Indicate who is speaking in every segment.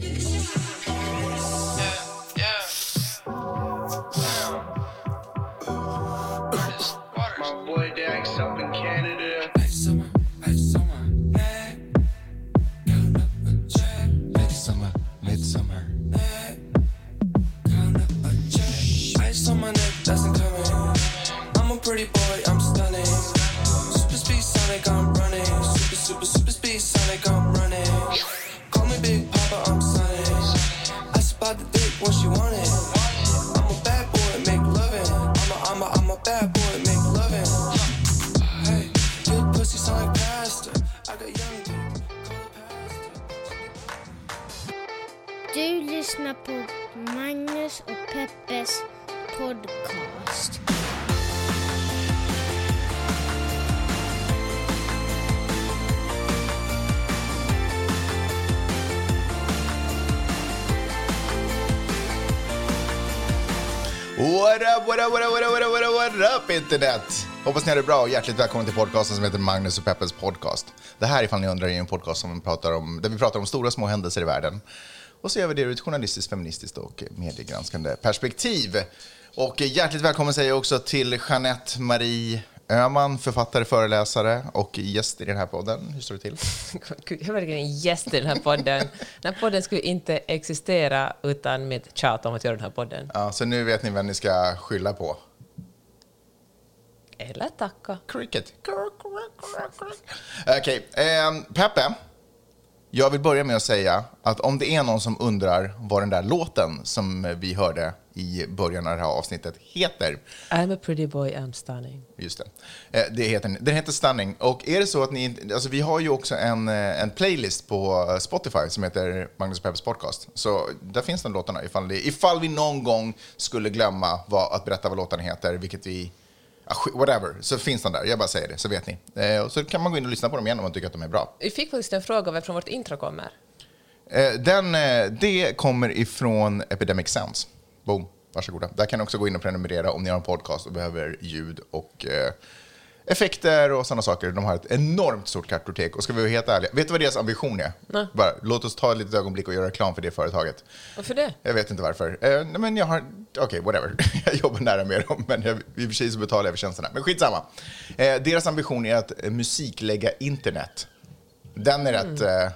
Speaker 1: Big
Speaker 2: shot. Internet? Hoppas ni har det bra och hjärtligt välkommen till podcasten som heter Magnus och Peppes podcast. Det här, ifall ni undrar, är en podcast som pratar om, där vi pratar om stora små händelser i världen. Och så gör vi det ur ett journalistiskt, feministiskt och mediegranskande perspektiv. Och hjärtligt välkommen säger jag också till Jeanette Marie Öhman, författare, föreläsare och gäst i den här podden. Hur står det till?
Speaker 3: Gud, jag är verkligen en gäst i den här podden. Den här podden skulle inte existera utan mitt tjat om att göra den här podden.
Speaker 2: Ja, så nu vet ni vem ni ska skylla på.
Speaker 3: Eller tacka.
Speaker 2: Cricket. Okej, ehm, Peppe. Jag vill börja med att säga att om det är någon som undrar vad den där låten som vi hörde i början av det här avsnittet heter.
Speaker 3: I'm a pretty boy, I'm stunning.
Speaker 2: Just det. Eh, det heter, den heter Stunning. Och är det så att ni alltså vi har ju också en, eh, en playlist på Spotify som heter Magnus och Peppers podcast. Så där finns de låtarna ifall, det, ifall vi någon gång skulle glömma vad, att berätta vad låtarna heter, vilket vi Whatever, så finns de där. Jag bara säger det, så vet ni. Eh, och så kan man gå in och lyssna på dem igen om man tycker att de är bra.
Speaker 3: Vi fick faktiskt en fråga varifrån vårt intro kommer.
Speaker 2: Eh, den, eh, det kommer ifrån Epidemic Sounds. Boom, varsågoda. Där kan ni också gå in och prenumerera om ni har en podcast och behöver ljud och eh, effekter och sådana saker. De har ett enormt stort kartotek och ska vi vara helt ärliga, vet du vad deras ambition är?
Speaker 3: Nej.
Speaker 2: Bara, låt oss ta ett litet ögonblick och göra reklam för det företaget.
Speaker 3: Varför det?
Speaker 2: Jag vet inte varför. Eh, men jag har, okej, whatever. jag jobbar nära med dem, men jag, i och för sig så betalar jag för tjänsterna. Men skitsamma. Eh, deras ambition är att eh, musiklägga internet. Den är rätt... Eh,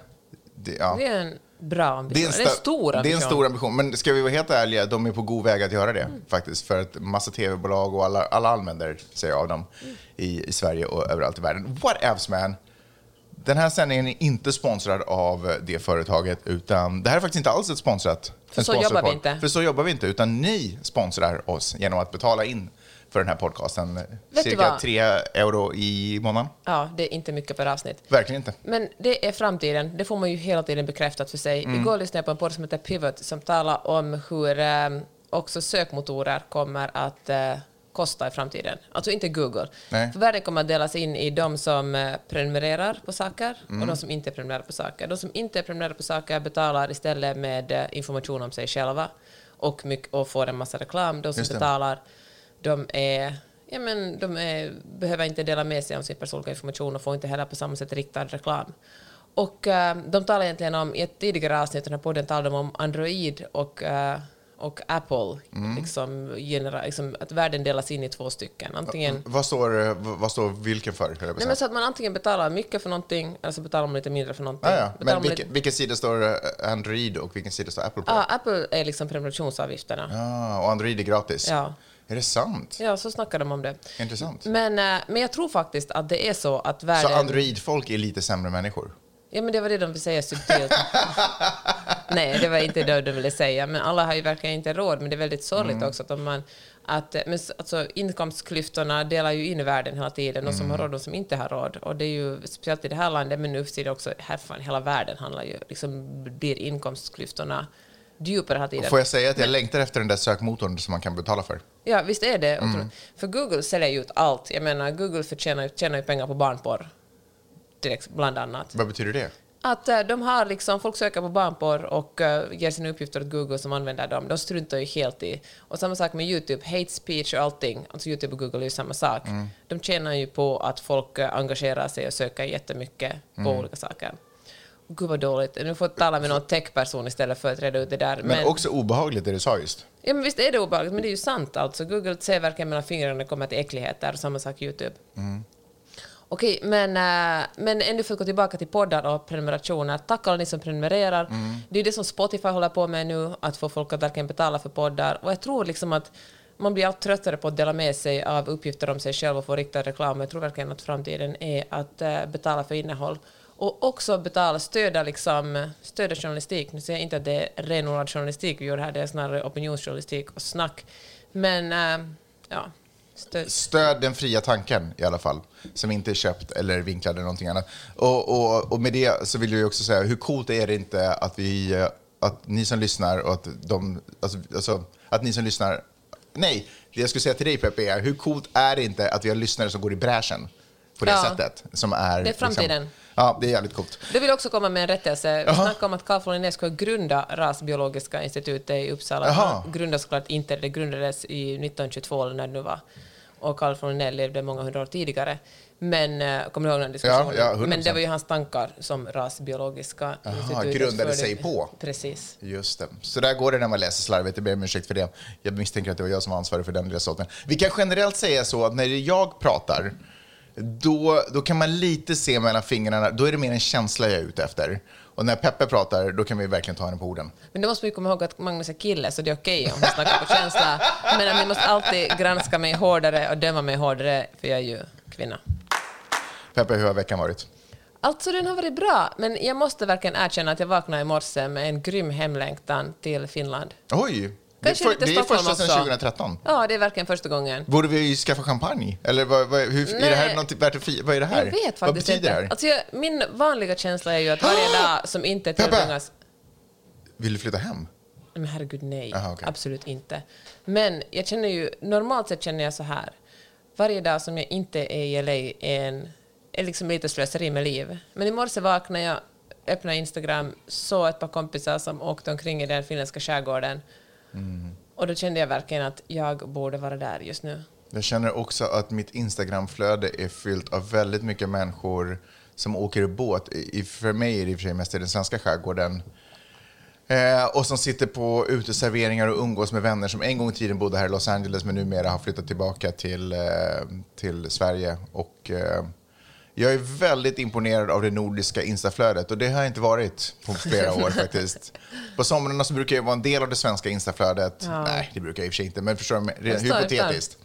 Speaker 2: det, ja.
Speaker 3: Det är en bra ambition.
Speaker 2: Det är en,
Speaker 3: Det är en
Speaker 2: sta-
Speaker 3: stor
Speaker 2: Det är
Speaker 3: ambition.
Speaker 2: en stor ambition. Men ska vi vara helt ärliga, de är på god väg att göra det faktiskt. För att massa tv-bolag och alla, alla använder sig av dem i, i Sverige och överallt i världen. What else man? Den här sändningen är inte sponsrad av det företaget, utan det här är faktiskt inte alls ett sponsrat.
Speaker 3: För så jobbar vi inte.
Speaker 2: För så jobbar vi inte, utan ni sponsrar oss genom att betala in för den här podcasten.
Speaker 3: du
Speaker 2: Cirka? 3 euro i månaden.
Speaker 3: Ja, det är inte mycket per avsnitt.
Speaker 2: Verkligen inte.
Speaker 3: Men det är framtiden. Det får man ju hela tiden bekräftat för sig.
Speaker 2: Mm.
Speaker 3: Igår lyssnade jag på en podd som heter Pivot som talar om hur eh, också sökmotorer kommer att eh, kosta i framtiden. Alltså inte Google.
Speaker 2: Nej.
Speaker 3: För världen kommer att delas in i de som eh, prenumererar på saker
Speaker 2: Mm.
Speaker 3: och de som inte prenumererar på saker. De som inte prenumererar på saker betalar istället med information om sig själva och, mycket, och får en massa reklam. De som betalar, de är Ja, men de är, behöver inte dela med sig av sin personliga information och får inte heller på samma sätt riktad reklam. Och eh, de talar egentligen om, i ett tidigare avsnitt i den här podden talade de om Android och, eh, och Apple,
Speaker 2: Mm.
Speaker 3: liksom, genera, liksom, att världen delas in i två stycken. Antingen,
Speaker 2: Vad står, eh, vad står vilken för?
Speaker 3: nej, men så att man antingen betalar mycket för någonting eller så betalar man lite mindre för någonting.
Speaker 2: Ah, ja. Men vilken,
Speaker 3: lite-
Speaker 2: vilken sida står Android och vilken sida står Apple på?
Speaker 3: Ja, Apple är liksom prenumerationsavgifterna.
Speaker 2: Ah, och Android är gratis?
Speaker 3: Ja.
Speaker 2: Är det sant?
Speaker 3: Ja, så snackar de om det.
Speaker 2: Intressant.
Speaker 3: Men, eh, men jag tror faktiskt att det är så att världen...
Speaker 2: Så Android-folk är lite sämre människor?
Speaker 3: Ja, men det var det de ville säga subtilt. Nej, det var inte det de ville säga, men alla har ju verkligen inte råd. Men det är väldigt sorgligt också att om man... Att, men, s- alltså, inkomstklyftorna delar ju in världen hela tiden, de som har råd och som inte har råd. Och det är ju speciellt i det här landet, men nu för också, här fan, hela världen handlar ju, liksom blir inkomstklyftorna djupare hela tiden.
Speaker 2: Får jag säga att jag längtar efter den där sökmotorn som man kan betala för?
Speaker 3: Ja, visst är det.
Speaker 2: Mm.
Speaker 3: För Google säljer ju ut allt. Jag menar, Google förtjänar, tjänar ju pengar på barnporr, direkt, bland annat.
Speaker 2: Vad betyder det?
Speaker 3: Att eh, de har liksom, folk söker på barnporr och eh, ger sina uppgifter åt Google som använder dem. De struntar ju helt i. Och samma sak med YouTube, hate speech och allting. Alltså YouTube och Google är ju samma sak. De tjänar ju på att folk eh, engagerar sig och söker jättemycket på olika saker. Gud vad dåligt. Nu får jag tala med någon techperson istället för att reda ut det där.
Speaker 2: Men, också obehagligt det du sa just.
Speaker 3: Ja, men visst är det obehagligt, men det är ju sant alltså. Google ser verkligen mellan fingrarna när det kommer till äckligheter, och samma sak YouTube. Okej, men, äh, men ännu för att gå tillbaka till poddar och prenumerationer. Tack alla ni som prenumererar. Det är det som Spotify håller på med nu, att få folk att verkligen betala för poddar. Och jag tror liksom att man blir allt tröttare på att dela med sig av uppgifter om sig själv och få riktad reklam. Jag tror verkligen att framtiden är att äh, betala för innehåll. Och också betala, stödja, liksom, stödja journalistik. Nu säger jag inte att det är renodlad journalistik vi gör här, det är snarare opinionsjournalistik och snack. Men, äh, ja. Stöd.
Speaker 2: Stöd den fria tanken i alla fall, som inte är köpt eller vinklad eller någonting annat. Och, och, och med det så vill jag också säga, hur coolt är det inte att vi, eh, att ni som lyssnar och att de, alltså, alltså att ni som lyssnar, nej, det jag skulle säga till dig Peppe är, hur coolt är det inte att vi har lyssnare som går i bräschen på det
Speaker 3: Ja.
Speaker 2: sättet? Som är,
Speaker 3: Det är framtiden.
Speaker 2: Liksom, ja, det är jävligt coolt.
Speaker 3: Du vill också komma med en rättelse. Vi
Speaker 2: Jaha.
Speaker 3: snackade om att Carl von Linné skulle grunda Rasbiologiska institutet i Uppsala. Det grundades såklart inte, det grundades i 1922 eller när det nu var. Och Carl von Linné levde många hundra år tidigare. Men, eh, kommer du ihåg den diskussionen?
Speaker 2: Ja, ja, 100%.
Speaker 3: Men det var ju hans tankar som Rasbiologiska
Speaker 2: Jaha,
Speaker 3: institutet
Speaker 2: grundade
Speaker 3: förde-
Speaker 2: sig på.
Speaker 3: Precis.
Speaker 2: Just det. Så där går det när man läser slarvigt. Jag ber om ursäkt för det. Jag misstänker att det var jag som var ansvarig för den sorten. Vi kan generellt säga så att när jag pratar, då, då kan man lite se mellan fingrarna. Då är det mer en känsla jag är ute efter. Och när Peppe pratar, då kan vi verkligen ta henne på orden.
Speaker 3: Men då måste vi komma ihåg att Magnus är kille, så det är okej om han snackar på känsla. Men ni måste alltid granska mig hårdare och döma mig hårdare, för jag är ju kvinna.
Speaker 2: Peppe, hur har veckan varit?
Speaker 3: Alltså den har varit bra, men jag måste verkligen erkänna att jag vaknade i morse med en grym hemlängtan till Finland.
Speaker 2: Oj! Det
Speaker 3: Kanske
Speaker 2: för,
Speaker 3: lite
Speaker 2: det är
Speaker 3: Stockholm
Speaker 2: första sedan
Speaker 3: också.
Speaker 2: 2013.
Speaker 3: Ja, det är verkligen första gången.
Speaker 2: Borde vi skaffa champagne? Eller vad, vad, hur, är det här något värt att Vad är det här?
Speaker 3: Jag vet
Speaker 2: vad
Speaker 3: faktiskt
Speaker 2: betyder
Speaker 3: inte.
Speaker 2: det här?
Speaker 3: Alltså jag, min vanliga känsla är ju att varje dag som inte tillbringas...
Speaker 2: Vill du flytta hem?
Speaker 3: Men herregud, nej.
Speaker 2: Aha, okej.
Speaker 3: Absolut inte. Men jag känner ju, normalt sett känner jag så här. Varje dag som jag inte är i LA är, en, är liksom lite slöseri med liv. Men i morse vaknade jag, öppnade Instagram, såg ett par kompisar som åkte omkring i den finländska skärgården.
Speaker 2: Mm.
Speaker 3: Och då kände jag verkligen att jag borde vara där just nu.
Speaker 2: Jag känner också att mitt Instagramflöde är fyllt av väldigt mycket människor som åker båt. I, för mig är det i och för sig mest i den svenska skärgården. Eh, och som sitter på uteserveringar och umgås med vänner som en gång i tiden bodde här i Los Angeles men numera har flyttat tillbaka till, eh, till Sverige. Och, eh, jag är väldigt imponerad av det nordiska instaflödet och det har jag inte varit på flera år faktiskt. På somrarna så brukar jag vara en del av det svenska instaflödet. Nej, det brukar jag i och för sig inte, men förstår du, hypotetiskt.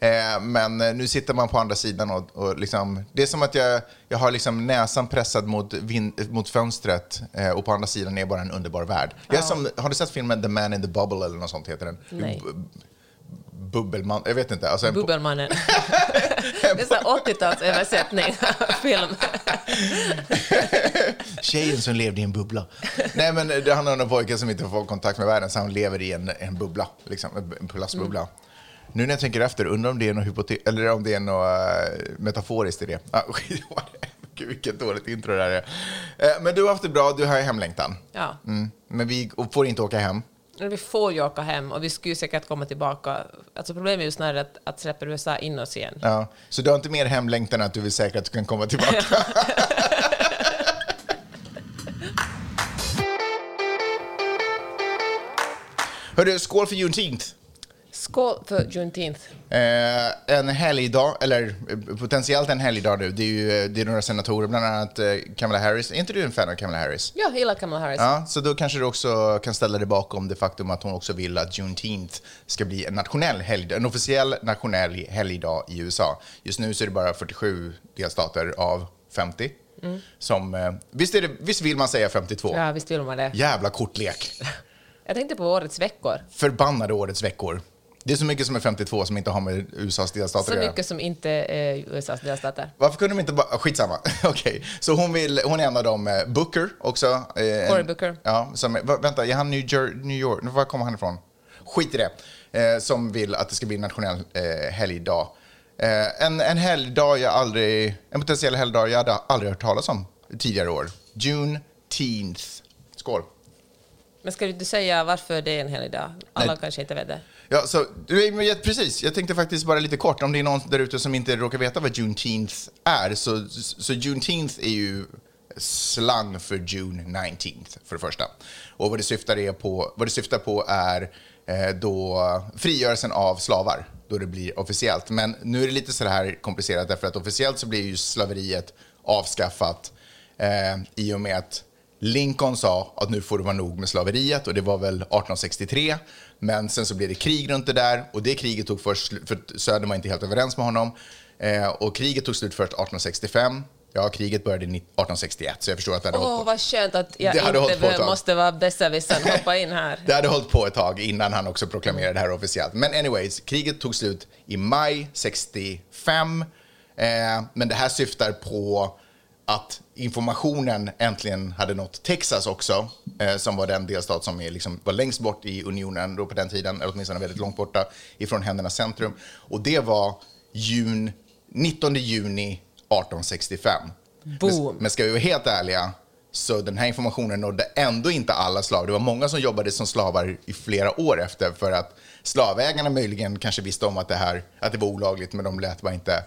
Speaker 2: Eh, men eh, nu sitter man på andra sidan och, och liksom, det är som att jag, jag har liksom näsan pressad mot, vin, mot fönstret eh, och på andra sidan är bara en underbar värld. Jag är som, har du sett filmen The Man in the Bubble eller något sånt heter den?
Speaker 3: Nej.
Speaker 2: Bu- Bubbelman, jag vet inte. Alltså en,
Speaker 3: Bubbelmannen. det är så här 80-talsöversättning av film.
Speaker 2: Tjejen som levde i en bubbla. Nej, men det handlar om en pojke som inte får kontakt med världen, så han lever i en, en bubbla, liksom, en plastbubbla. Nu när jag tänker efter, undrar om det är något, hypote- eller om det är något eh, metaforiskt i det. Ah. Gud, vilket dåligt intro det här är. Eh, men du har haft det bra, du har hemlängtan.
Speaker 3: Ja.
Speaker 2: Mm. Men vi får inte åka hem.
Speaker 3: Vi får ju åka hem och vi skulle säkert komma tillbaka. Alltså problemet är ju snarare att, att släpper USA in oss igen.
Speaker 2: Ja. Så du har inte mer hemlängtan än att du vill säkra att du kan komma tillbaka? Hörru, skål för Juneteenth.
Speaker 3: Skål för Juneteenth.
Speaker 2: Eh, en helgdag, eller eh, potentiellt en helgdag nu. Det är ju eh, det är några senatorer, bland annat eh, Kamala Harris. Är inte du en fan av Kamala Harris?
Speaker 3: Ja, jag gillar Kamala Harris.
Speaker 2: Ja, så då kanske du också kan ställa dig bakom det faktum att hon också vill att Juneteenth ska bli en nationell helgdag, en officiell nationell helgdag i USA. Just nu så är det bara 47 delstater av 50 som... Eh, visst, det, visst vill man säga 52?
Speaker 3: Ja, visst vill man det.
Speaker 2: Jävla kortlek.
Speaker 3: Jag tänkte på årets veckor.
Speaker 2: Förbannade årets veckor. Det är så mycket som är 52 som inte har med USAs delstater
Speaker 3: Så mycket som inte är USAs delstater.
Speaker 2: Varför kunde de inte bara... Skitsamma. Okej. Så hon, vill, hon är en av dem. eh, Booker också. eh,
Speaker 3: Cory Booker.
Speaker 2: Ja, som, vänta, är han New, Jer- New York? Var kommer han ifrån? Skit i det. Eh, som vill att det ska bli en nationell eh, helgdag. Eh, en, en helgdag jag aldrig... En potentiell helgdag jag hade aldrig hört talas om tidigare år. Juneteenth. Skål.
Speaker 3: Men ska du inte säga varför det är en helig dag? Alla
Speaker 2: Nej.
Speaker 3: kanske inte vet det.
Speaker 2: Ja, så, jag- precis. Jag tänkte faktiskt bara lite kort, om det är någon där ute som inte råkar veta vad Juneteenth är, så, så Juneteenth är ju slang för June 19th för det första. Och vad det syftar, är på, vad det syftar på är eh, då frigörelsen av slavar, då det blir officiellt. Men nu är det lite så här komplicerat därför att officiellt så blir ju slaveriet avskaffat eh, i och med att Lincoln sa att nu får det vara nog med slaveriet och det var väl 1863. Men sen så blev det krig runt det där och det kriget tog först för Södern var inte helt överens med honom. Eh, och kriget tog slut först 1865. Ja, kriget började ni- 1861 så jag förstår att det hade
Speaker 3: Åh,
Speaker 2: på.
Speaker 3: vad skönt att jag inte måste vara besserwissern hoppa in här.
Speaker 2: Det hade hållit på ett tag innan han också proklamerade det här officiellt. Men anyways, kriget tog slut i maj 65. Eh, men det här syftar på att informationen äntligen hade nått Texas också, eh, som var den delstat som är liksom, var längst bort i unionen då på den tiden, eller åtminstone väldigt långt borta ifrån händernas centrum. Och det var jun, 19 juni 1865.
Speaker 3: Boom.
Speaker 2: Men, men ska vi vara helt ärliga, så den här informationen nådde ändå inte alla slavar. Det var många som jobbade som slavar i flera år efter för att slavägarna möjligen kanske visste om att det här att det var olagligt, men de lät bara inte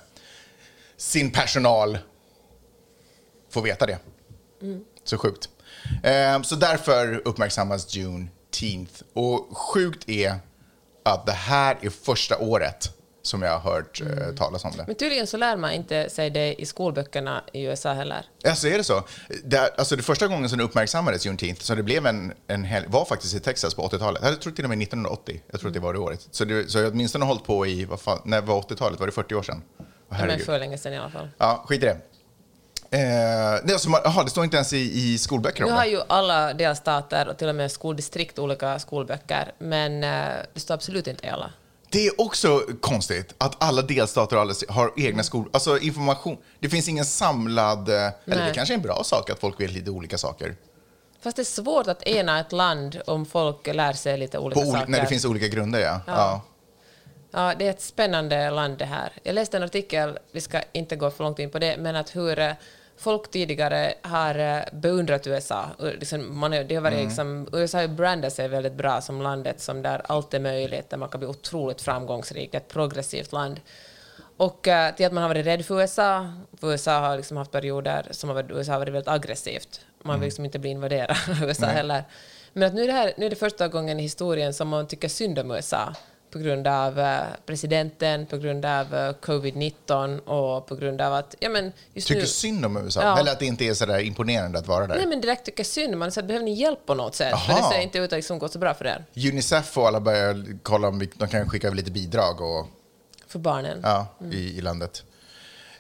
Speaker 2: sin personal få veta det. Så sjukt. Eh, så därför uppmärksammas Juneteenth. Och sjukt är att det här är första året som jag har hört eh, talas om det.
Speaker 3: Men tydligen så lär man inte sig det i skolböckerna i USA heller.
Speaker 2: Alltså är det så? Det, alltså det första gången som det uppmärksammades Juneteenth, så det blev en, en helg, var faktiskt i Texas på 80-talet. Jag tror till och med 1980. Jag tror att det var det året. Så, det, så jag har åtminstone hållit på i, vad fan, när var 80-talet? Var det 40 år sedan? Åh,
Speaker 3: Men för länge sedan i alla fall.
Speaker 2: Ja, skit i det. Eh, det, är alltså, aha, det står inte ens i, i skolböcker
Speaker 3: Nu
Speaker 2: om
Speaker 3: har ju alla delstater och till och med skoldistrikt olika skolböcker, men eh, det står absolut inte i alla.
Speaker 2: Det är också konstigt att alla delstater alla har egna skolor. Alltså information. Det finns ingen samlad... eh, Eller det
Speaker 3: Nej.
Speaker 2: kanske är en bra sak att folk vet lite olika saker.
Speaker 3: Fast det är svårt att ena ett land om folk lär sig lite olika
Speaker 2: oli-
Speaker 3: saker.
Speaker 2: när det finns olika grunder, ja. ja.
Speaker 3: Ja, det är ett spännande land det här. Jag läste en artikel, vi ska inte gå för långt in på det, men att hur eh, folk tidigare har eh, beundrat USA. Liksom, man, det har varit liksom, USA har brandat sig väldigt bra som landet som där allt är möjligt, där man kan bli otroligt framgångsrik, ett progressivt land. Och eh, till att man har varit rädd för USA, för USA har liksom haft perioder som har varit, USA har varit väldigt aggressivt. Man vill liksom inte bli invaderad av USA heller. Men att nu är, det här, nu är det första gången i historien som man tycker synd om USA på grund av eh, presidenten, på grund av eh, covid-19 och på grund av att, ja men just
Speaker 2: Tycker
Speaker 3: nu...
Speaker 2: synd om USA?
Speaker 3: Ja.
Speaker 2: Eller att det inte är så där imponerande att vara där?
Speaker 3: Nej men direkt tycker synd, man säger behöver ni hjälp på något sätt? För
Speaker 2: Aha.
Speaker 3: det ser inte ut att liksom gå så bra för er,
Speaker 2: Unicef och alla börjar kolla om vi, de kan skicka lite bidrag och,
Speaker 3: för barnen.
Speaker 2: ja, i, i landet.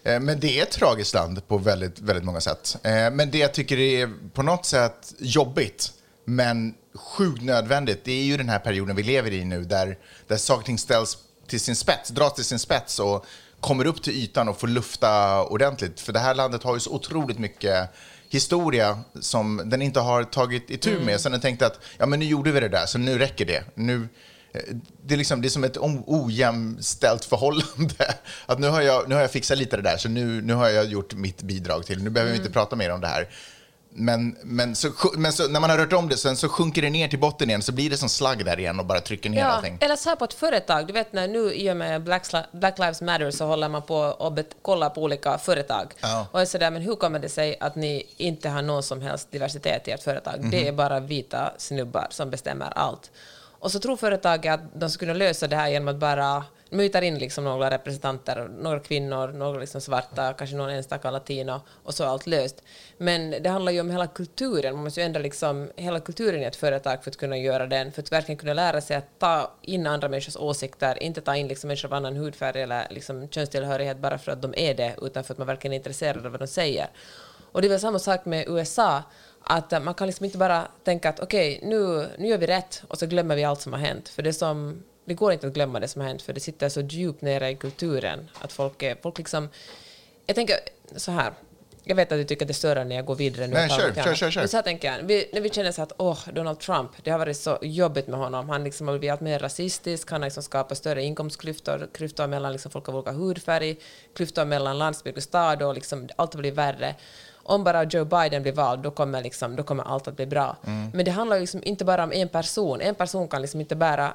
Speaker 2: Eh, Men det är ett tragiskt land på väldigt, väldigt många sätt. Men det jag tycker är på något sätt jobbigt, men sjukt nödvändigt, det är ju den här perioden vi lever i nu där, där saker och ting ställs till sin spets, dras till sin spets och kommer upp till ytan och får lufta ordentligt. För det här landet har ju så otroligt mycket historia som den inte har tagit itu med. Så den tänkte att ja, men nu gjorde vi det där, så nu räcker det. Nu, eh, det, är liksom, det är som ett ojämställt förhållande. Att nu har, jag, nu har jag fixat lite det där, så nu, nu har jag gjort mitt bidrag till. Nu behöver vi inte prata mer om det här. Men, men, så, men så, när man har rört om det, sen så sjunker det ner till botten igen, så blir det som slagg där igen och bara trycker ner
Speaker 3: Ja,
Speaker 2: allting.
Speaker 3: eller så här på ett företag. Du vet när nu i och med Black, Black Lives Matter så håller man på och kollar på olika företag.
Speaker 2: Ja.
Speaker 3: Och är sådär, men hur kommer det sig att ni inte har någon som helst diversitet i ert företag?
Speaker 2: Mhm.
Speaker 3: Det är bara vita snubbar som bestämmer allt. Och så tror företaget att de ska kunna lösa det här genom att bara de tar in liksom några representanter, några kvinnor, några liksom svarta, kanske någon enstaka latino och så är allt löst. Men det handlar ju om hela kulturen, man måste ju ändra liksom hela kulturen i ett företag för att kunna göra den, för att verkligen kunna lära sig att ta in andra människors åsikter, inte ta in liksom människor av annan hudfärg eller liksom könstillhörighet bara för att de är det, utan för att man verkligen är intresserad av vad de säger. Och det är väl samma sak med USA, att man kan liksom inte bara tänka att okej, nu, nu gör vi rätt och så glömmer vi allt som har hänt. För det, som, det går inte att glömma det som har hänt, för det sitter så djupt nere i kulturen att folk är, folk liksom... Jag tänker så här, jag vet att du tycker att det är störande när jag går vidare nu.
Speaker 2: Nej, kör, kör, kör, kör.
Speaker 3: Så här tänker jag, vi, när vi känner så att åh, Donald Trump, det har varit så jobbigt med honom. Han liksom har blivit allt mer rasistisk, han har liksom skapat större inkomstklyftor, klyftor mellan liksom folk av olika hudfärg, klyftor mellan landsbygd och stad och liksom, allt blivit värre. Om bara Joe Biden blir vald, då kommer, liksom, då kommer allt att bli bra.
Speaker 2: Mm.
Speaker 3: Men det handlar liksom inte bara om en person. En person kan liksom inte bära bär-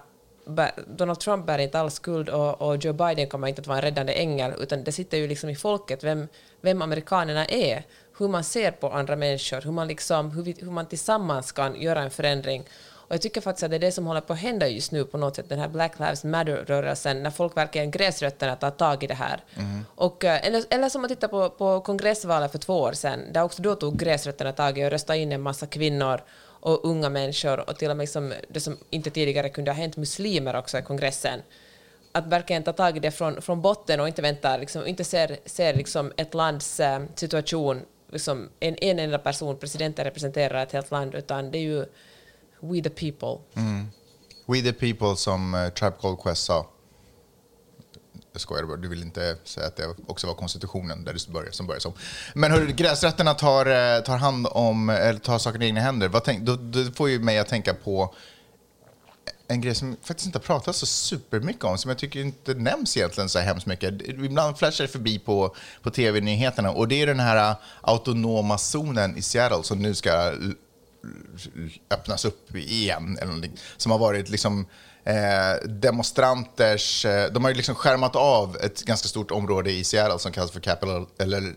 Speaker 3: Donald Trump bär inte all skuld och, och Joe Biden kommer inte att vara en räddande ängel, utan det sitter ju liksom i folket vem, vem amerikanerna är. hur man ser på andra människor, hur man, liksom, hur, vi, hur man tillsammans kan göra en förändring. Och jag tycker faktiskt att det är det som håller på att hända just nu på något sätt, den här Black Lives Matter-rörelsen, när folk verkligen gräsrötterna tar tag i det här. Och, eh, eller, eller som man tittar på, på kongressvalet för två år sedan, där också då tog gräsrötterna tag i och röstade in en massa kvinnor och unga människor och till och med liksom det som inte tidigare kunde ha hänt muslimer också i kongressen att verkligen ta tag i det från, från botten och inte vänta, liksom, inte ser, ser liksom ett lands äh, situation, liksom en, en enda person, presidenten representerar ett helt land, utan det är ju we the people. Mm.
Speaker 2: We the people som eh, uh, Tribe Called Quest sa. Jag skojar bara, du vill inte säga att det också var konstitutionen där det börjar, som börjar som. Men hur gräsrätterna tar, eh, tar hand om, eller tar saker i egna händer, vad tänk, då, då får ju mig att tänka på en grej som faktiskt inte har pratats så supermycket om, som jag tycker inte nämns egentligen så hemskt mycket. Ibland flashar det förbi på, på tv-nyheterna och det är den här eh, autonoma zonen i Seattle som nu ska öppnas upp igen. Eller någonting, som har varit liksom eh, demonstranters... Eh, de har ju liksom skärmat av ett ganska stort område i Seattle som kallas för Capital... Eller,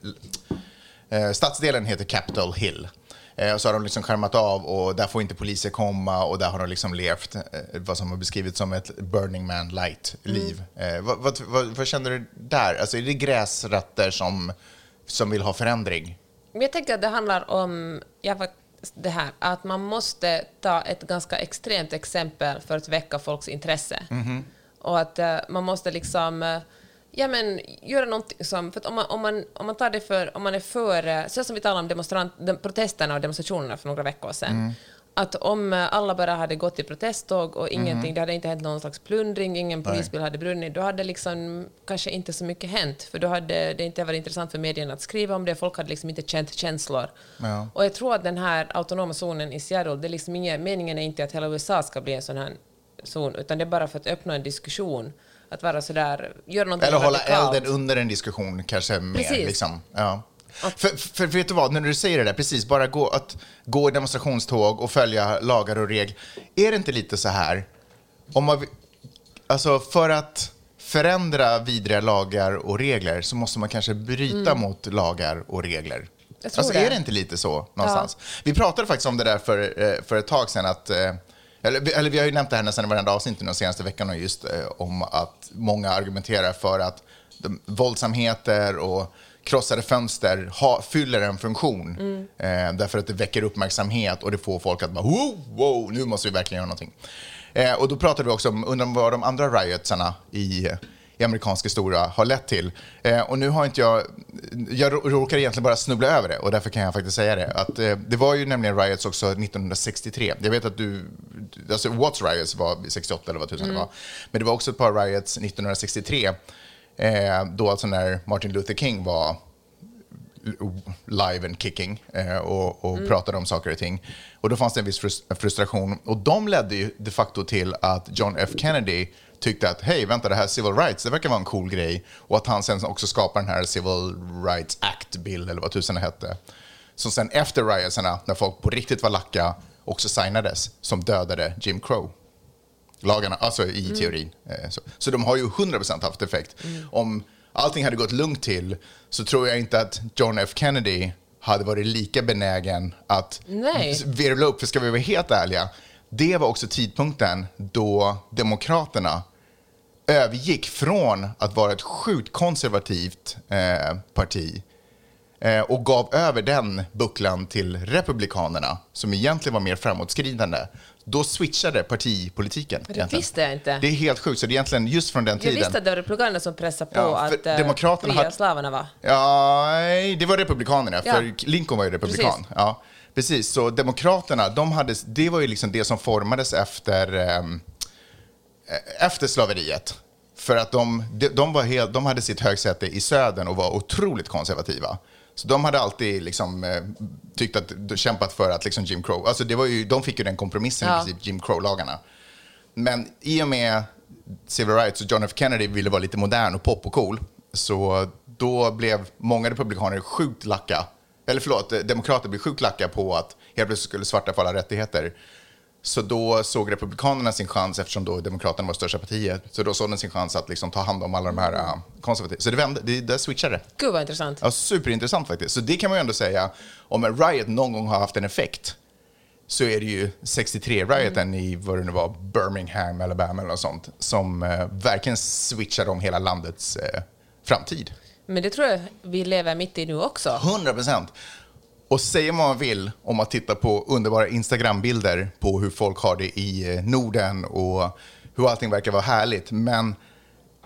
Speaker 2: eh, stadsdelen heter Capitol Hill. Eh, och så har de liksom skärmat av och där får inte poliser komma och där har de liksom levt eh, vad som har beskrivits som ett Burning Man light-liv. Eh, vad, vad, vad, vad känner du där? Alltså är det gräsrötter som, som vill ha förändring?
Speaker 3: Jag tänker att det handlar om ja, faktiskt det här att man måste ta ett ganska extremt exempel för att väcka folks intresse. Och att eh, man måste liksom eh, ja, men, göra någonting som... För att om, man, om, man, om man tar det för... Om man är för... eh, Så som vi talade om demonstrant, de, protesterna och demonstrationerna för några veckor sedan. Att om eh, alla bara hade gått i protesttåg och ingenting, det hade inte hänt någon slags plundring, ingen polisbil hade brunnit, då hade liksom kanske inte så mycket hänt, för då hade det inte varit intressant för medierna att skriva om det, folk hade liksom inte känt känslor.
Speaker 2: Ja.
Speaker 3: Och jag tror att den här autonoma zonen i Seattle, det är liksom inga, meningen är inte att hela USA ska bli en sån här zon, utan det är bara för att öppna en diskussion, att vara sådär, göra någonting
Speaker 2: Eller hålla
Speaker 3: radikalt.
Speaker 2: elden under en diskussion kanske mer.
Speaker 3: Precis.
Speaker 2: Liksom. Ja. För, för vet du vad, när du säger det där, precis, bara gå, att gå i demonstrationståg och följa lagar och regler. Är det inte lite så här, om man, alltså för att förändra vidriga lagar och regler så måste man kanske bryta mot lagar och regler.
Speaker 3: Mm.
Speaker 2: Alltså
Speaker 3: det.
Speaker 2: är det inte lite så någonstans? Vi pratade faktiskt om det där för, eh, för ett tag sedan att eh, eller, vi- eller vi har ju nämnt det här nästan i varenda avsnitt de senaste veckorna just eh, om att många argumenterar för att de, våldsamheter och krossade fönster ha, fyller en funktion. Eh, därför att det väcker uppmärksamhet och det får folk att bara wow, wow nu måste vi verkligen göra någonting. Eh, och då pratade vi också om undrar vad de andra riotsarna i, i amerikanska stora har lett till. Eh, och nu har inte jag, jag rå- råkar egentligen bara snubbla över det och därför kan jag faktiskt säga det. Att, eh, det var ju nämligen riots också 1963. Jag vet att du, alltså Watts riots var 68 eller vad tusan det var. Men det var också ett par riots 1963. Eh, då alltså när Martin Luther King var live and kicking eh, och, och pratade om saker och ting. Och då fanns det en viss frus- frustration. Och de ledde ju de facto till att John F Kennedy tyckte att hej, vänta, det här civil rights, det verkar vara en cool grej. Och att han sen också skapade den här Civil Rights Act-bill, eller vad tusan det hette. Som sen efter riotsarna, när folk på riktigt var lacka, också signades, som dödade Jim Crow lagarna, alltså i teorin. Eh, Så, så de har ju 100% haft effekt. Om allting hade gått lugnt till så tror jag inte att John F Kennedy hade varit lika benägen att
Speaker 3: Nej.
Speaker 2: virvla upp, för ska vi vara helt ärliga, det var också tidpunkten då Demokraterna övergick från att vara ett sjukt konservativt eh, parti eh, och gav över den bucklan till Republikanerna, som egentligen var mer framåtskridande. Då switchade partipolitiken.
Speaker 3: Det
Speaker 2: egentligen.
Speaker 3: visste jag inte.
Speaker 2: Det är helt sjukt, så det är egentligen just från den
Speaker 3: Jag
Speaker 2: tiden.
Speaker 3: visste att det var republikanerna som pressade på
Speaker 2: Ja,
Speaker 3: att eh,
Speaker 2: Demokraterna
Speaker 3: fria
Speaker 2: hade-
Speaker 3: slavarna var.
Speaker 2: Ja, det var Republikanerna,
Speaker 3: Ja.
Speaker 2: för Lincoln var ju republikan.
Speaker 3: Precis.
Speaker 2: Ja, precis. Så Demokraterna, de hade, det var ju liksom det som formades efter, eh, efter slaveriet. För att de, de, de, var helt, de hade sitt högsäte i södern och var otroligt konservativa. Så de hade alltid liksom, eh, tyckt att, kämpat för att liksom Jim Crow, alltså det var ju, de fick ju den kompromissen
Speaker 3: Ja.
Speaker 2: i princip, Jim Crow-lagarna. Men i och med civil rights och John F Kennedy ville vara lite modern och pop och cool, så då blev många republikaner sjukt lacka, eller förlåt, eh, demokrater blev sjukt lacka på att helt plötsligt skulle svarta få alla rättigheter. Så då såg Republikanerna sin chans, eftersom då Demokraterna var största partiet, så då såg de sin chans att liksom ta hand om alla de här uh, konservativa. Så det vände, det, det switchade.
Speaker 3: Gud vad intressant.
Speaker 2: Ja, superintressant faktiskt. Så det kan man ju ändå säga, om en riot någon gång har haft en effekt, så är det ju 63-rioten i, vad det nu var, Birmingham, Alabama eller något sånt, som eh, verkligen switchade om hela landets eh, framtid.
Speaker 3: Men det tror jag vi lever mitt i nu också.
Speaker 2: 100 procent. Och säger vad man vill om att titta på underbara Instagram-bilder på hur folk har det i eh, Norden och hur allting verkar vara härligt. Men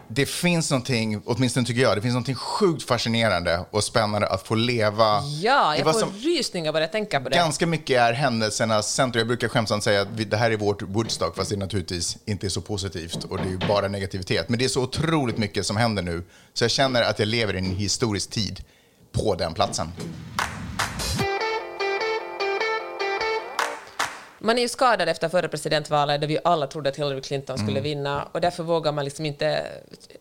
Speaker 2: det finns någonting, åtminstone tycker jag, det finns någonting sjukt fascinerande och spännande att få leva
Speaker 3: Ja, jag får
Speaker 2: som
Speaker 3: rysningar bara jag tänker på det.
Speaker 2: ganska mycket är händelsernas centrum. Jag brukar skämtsamt säga att vi, det här är vårt Woodstock, fast det naturligtvis inte är så positivt och det är ju bara negativitet. Men det är så otroligt mycket som händer nu, så jag känner att jag lever i en historisk tid på den platsen.
Speaker 3: Man är ju skadad efter förra presidentvalet där vi alla trodde att Hillary Clinton skulle
Speaker 2: Mm.
Speaker 3: vinna och därför vågar man liksom inte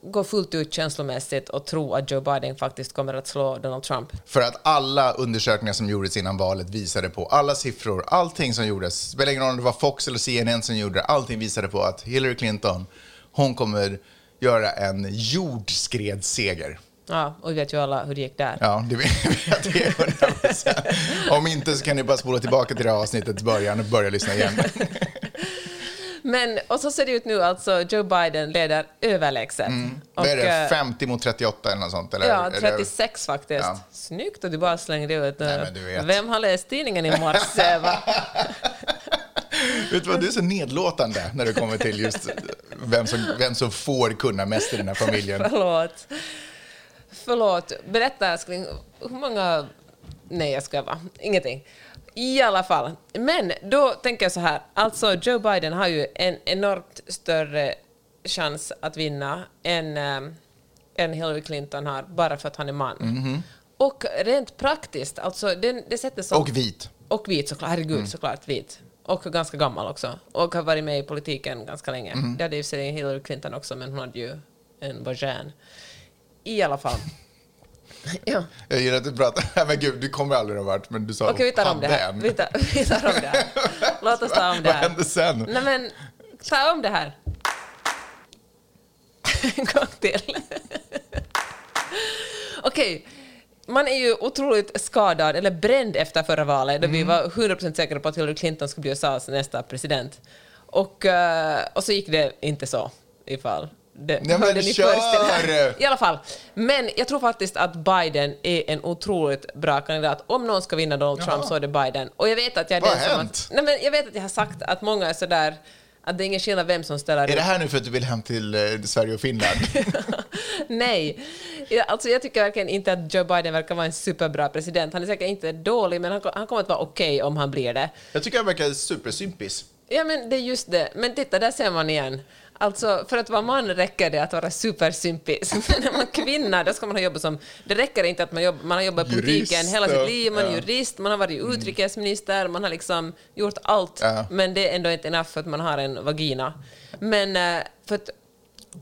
Speaker 3: gå fullt ut känslomässigt och tro att Joe Biden faktiskt kommer att slå Donald Trump.
Speaker 2: För att alla undersökningar som gjordes innan valet visade på, alla siffror, allting som gjordes, spelar ingen roll om det var Fox eller CNN som gjorde det, allting visade på att Hillary Clinton, hon kommer göra en jordskredsseger.
Speaker 3: Ja, och vi vet ju alla hur det gick där.
Speaker 2: Ja, det vet vi 100%. Om inte så kan ni bara spola tillbaka till det här avsnittets början och börja lyssna igen.
Speaker 3: Men, och så ser det ut nu alltså, Joe Biden leder överlägset.
Speaker 2: Mm. Vad är det,
Speaker 3: eh,
Speaker 2: 50 mot 38 eller något sånt? Eller,
Speaker 3: Ja,
Speaker 2: eller-
Speaker 3: 36 faktiskt.
Speaker 2: Ja.
Speaker 3: Snyggt att du bara slängde ut. eh,
Speaker 2: Nej.
Speaker 3: Vem har läst tidningen i morse?
Speaker 2: Vet du vad, du är så nedlåtande när det kommer till just vem som, vem som får kunna mest i den här familjen.
Speaker 3: Förlåt. Förlåt. Berätta älskling, hur många... Nej, jag ska va. Ingenting. I alla fall. Men då tänker jag så här. Alltså, Joe Biden har ju en enormt större chans att vinna än, ähm, än Hillary Clinton har, bara för att han är man. Och rent praktiskt, alltså det, det sättet som...
Speaker 2: Och vit.
Speaker 3: Och vit såklart, herregud såklart vit. Och ganska gammal också. Och har varit med i politiken ganska länge. Det hade ju sig Hillary Clinton också, men hon hade ju en vagin. I alla fall. ja.
Speaker 2: Jag gillar att du pratar, nej men gud, du kommer aldrig någon vart, men du sa
Speaker 3: Okej, vi tar om det här. Vi tar, vi tar om det här. Låt oss ta om det
Speaker 2: Vad
Speaker 3: här.
Speaker 2: hände sen?
Speaker 3: Nej men, ta om det här. en gång till. Okej. Man är ju otroligt skadad, eller bränd efter förra valet, då vi var 100% säkra på att Hillary Clinton skulle bli USAs nästa president. Och, eh, och så gick det inte så, ifall det
Speaker 2: Nej, men
Speaker 3: hörde ni
Speaker 2: kör!
Speaker 3: först här. I alla fall. Men jag tror faktiskt att Biden är en otroligt bra kandidat. Om någon ska vinna Donald Trump
Speaker 2: Jaha.
Speaker 3: så är det Biden. Och jag vet att jag är
Speaker 2: Vad
Speaker 3: den
Speaker 2: har
Speaker 3: som...
Speaker 2: hänt?
Speaker 3: Att, nej, men jag vet att jag har sagt att många är sådär att det är ingen skillnad vem som ställer
Speaker 2: Är det här nu för att du vill hem till eh, Sverige och Finland?
Speaker 3: Nej. Ja, Alltså jag tycker verkligen inte att Joe Biden verkar vara en superbra president. Han är säkert inte dålig, men han, han kommer att vara okej om han blir det.
Speaker 2: Jag tycker han verkar supersympis.
Speaker 3: Ja, men det är just det. Men titta, där ser man igen. Alltså, för att vara man räcker det att vara supersympis. Men när man är kvinna, då ska man ha jobbat som... Det räcker inte att man, jobb, man har jobbat i politiken hela sitt liv, man är
Speaker 2: ja.
Speaker 3: jurist, man har varit utrikesminister, man har liksom gjort allt.
Speaker 2: Ja.
Speaker 3: Men det är ändå inte enough för att man har en vagina. Men eh, för att...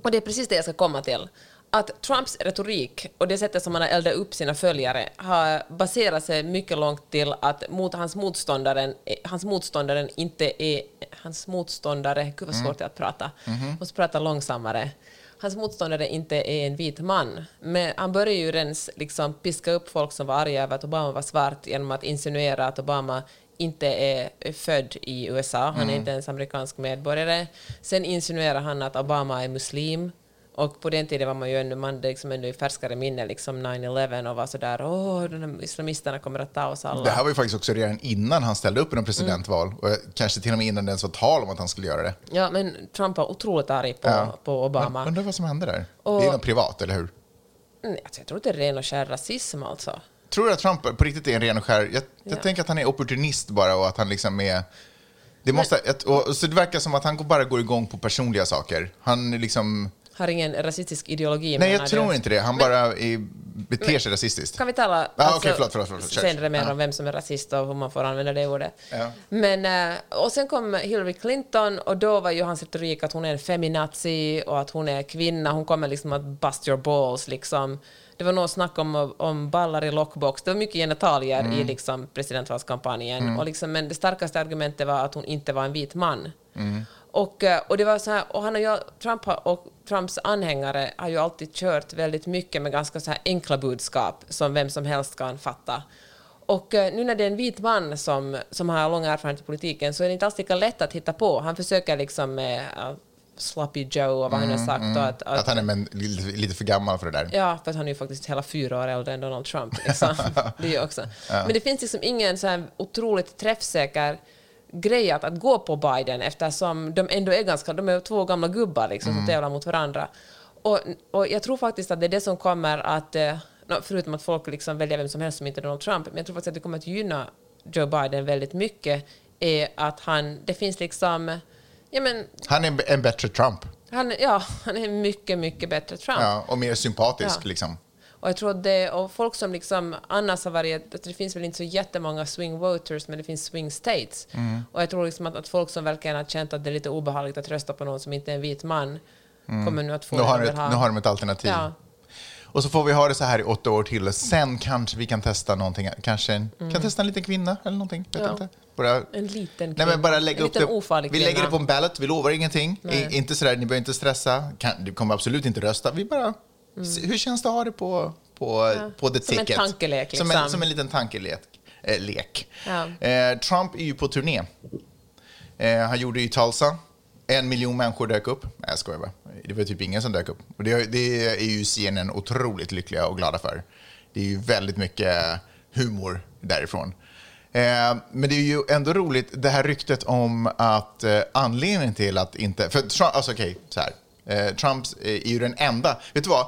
Speaker 3: Och det är precis det jag ska komma till. Att Trumps retorik och det sättet som han har eldat upp sina följare har baserat sig mycket långt till att mot hans motståndare, hans motståndare inte är... Hans motståndare... Gud vad svårt det är att prata. Måste prata långsammare. Hans motståndare inte är en vit man. Men han började ju ens liksom piska upp folk som var arga över att Obama var svart genom att insinuera att Obama inte är född i USA, han är inte ens amerikansk medborgare. Sen insinuerar han att Obama är muslim. Och på den tiden var man ju ännu, man liksom ännu i färskare minne liksom 9-11 och var sådär åh, de här islamisterna kommer att ta oss alla.
Speaker 2: Det här var ju faktiskt också redan innan han ställde upp i någon presidentval. Och kanske till och med innan det ens var tal om att han skulle göra det.
Speaker 3: Ja, men Trump var otroligt arg på,
Speaker 2: Ja.
Speaker 3: på Obama.
Speaker 2: Undrar vad som hände där.
Speaker 3: Och-
Speaker 2: Det är något privat, eller hur?
Speaker 3: Nej, alltså, jag tror inte det är ren och skär rasism alltså.
Speaker 2: Tror du att Trump på riktigt är en ren och skär... Jag, jag
Speaker 3: Ja.
Speaker 2: tänker att han är opportunist bara och att han liksom är... Det måste, ett, och, så det verkar som att han bara går igång på personliga saker. Han är liksom...
Speaker 3: Har ingen rasistisk ideologi.
Speaker 2: Nej, jag tror inte det. Han bara är, beter sig rasistiskt.
Speaker 3: Kan vi tala
Speaker 2: Ja, okej, förlåt, förlåt, förlåt. Kör,
Speaker 3: senare mer
Speaker 2: kör.
Speaker 3: om vem som är rasist och hur man får använda det ordet.
Speaker 2: Ja.
Speaker 3: Men, eh, och sen kom Hillary Clinton och då var ju hans retorik att hon är en feminazi och att hon är kvinna. Hon kommer liksom att bust your balls liksom. Det var något snack om, om ballar i lockbox. Det var mycket genitalier
Speaker 2: Mm.
Speaker 3: i liksom presidentvalskampanjen. Och liksom, men det starkaste argumentet var att hon inte var en vit man.
Speaker 2: Mm.
Speaker 3: Och, eh, och det var så här, och han har ju, Trump och Trumps anhängare har ju alltid kört väldigt mycket med ganska så här enkla budskap som vem som helst kan fatta. Och eh, nu när det är en vit man som, som har lång erfarenhet i politiken så är det inte alls lika lätt att hitta på. Han försöker liksom uh, sloppy Joe och vad han har sagt. Och att,
Speaker 2: Att han är men, lite, för gammal för det där.
Speaker 3: Ja, för att han är ju faktiskt hela fyra år äldre än Donald Trump. Liksom. det är också. Men det finns liksom ingen så här otroligt träffsäker grej att, att gå på Biden eftersom de ändå är ganska, de är två gamla gubbar liksom, som tävlar mot varandra. Och, och jag tror faktiskt att det är det som kommer att, eh, förutom att folk liksom väljer vem som helst som inte är Donald Trump, men jag tror faktiskt att det kommer att gynna Joe Biden väldigt mycket, är att han, det finns liksom, ja men,
Speaker 2: Han är en bättre Trump.
Speaker 3: han, ja, han är mycket, mycket bättre Trump.
Speaker 2: Ja, och mer sympatisk
Speaker 3: Ja.
Speaker 2: liksom.
Speaker 3: Och jag tror det, och folk som liksom annars har varit, att det finns väl inte så jättemånga swing voters, men det finns swing states.
Speaker 2: Mm.
Speaker 3: Och jag tror liksom att, att folk som verkligen har känt att det är lite obehagligt att rösta på någon som inte är en vit man, kommer nu att få
Speaker 2: Nu
Speaker 3: det
Speaker 2: har, ett, nu har de ett alternativ.
Speaker 3: Ja.
Speaker 2: Och så får vi ha det så här i åtta år till. och Sen kanske vi kan testa någonting. Kanske en, kan testa en liten kvinna eller någonting. Vet
Speaker 3: Mm. Ja.
Speaker 2: inte. Bara,
Speaker 3: En liten
Speaker 2: Nej,
Speaker 3: kvinna.
Speaker 2: men bara lägga
Speaker 3: en
Speaker 2: upp
Speaker 3: liten
Speaker 2: det.
Speaker 3: ofarlig
Speaker 2: Vi
Speaker 3: kvinna.
Speaker 2: lägger det på en ballot, vi lovar ingenting.
Speaker 3: Nej.
Speaker 2: I, inte sådär, ni behöver inte stressa. Kan, du kommer absolut inte rösta. Vi bara, se, hur känns det att ha det på, på, på the
Speaker 3: Som en
Speaker 2: ticket?
Speaker 3: tankelek,
Speaker 2: Som, en,
Speaker 3: liksom.
Speaker 2: som en liten tankelek. Eh, lek.
Speaker 3: Ja.
Speaker 2: Eh, Trump är ju på turné. Eh, han gjorde ju Tulsa. En miljon människor dök upp. Nej, jag skojar bara. Det var typ ingen som dök upp. Och det, det är ju CNN otroligt lyckliga och glada för. Det är ju väldigt mycket humor därifrån. Eh, men det är ju ändå roligt, det här ryktet om att eh, anledningen till att inte... För Trump, alltså okej, så här. Eh, Trump är ju den enda... Vet du vad?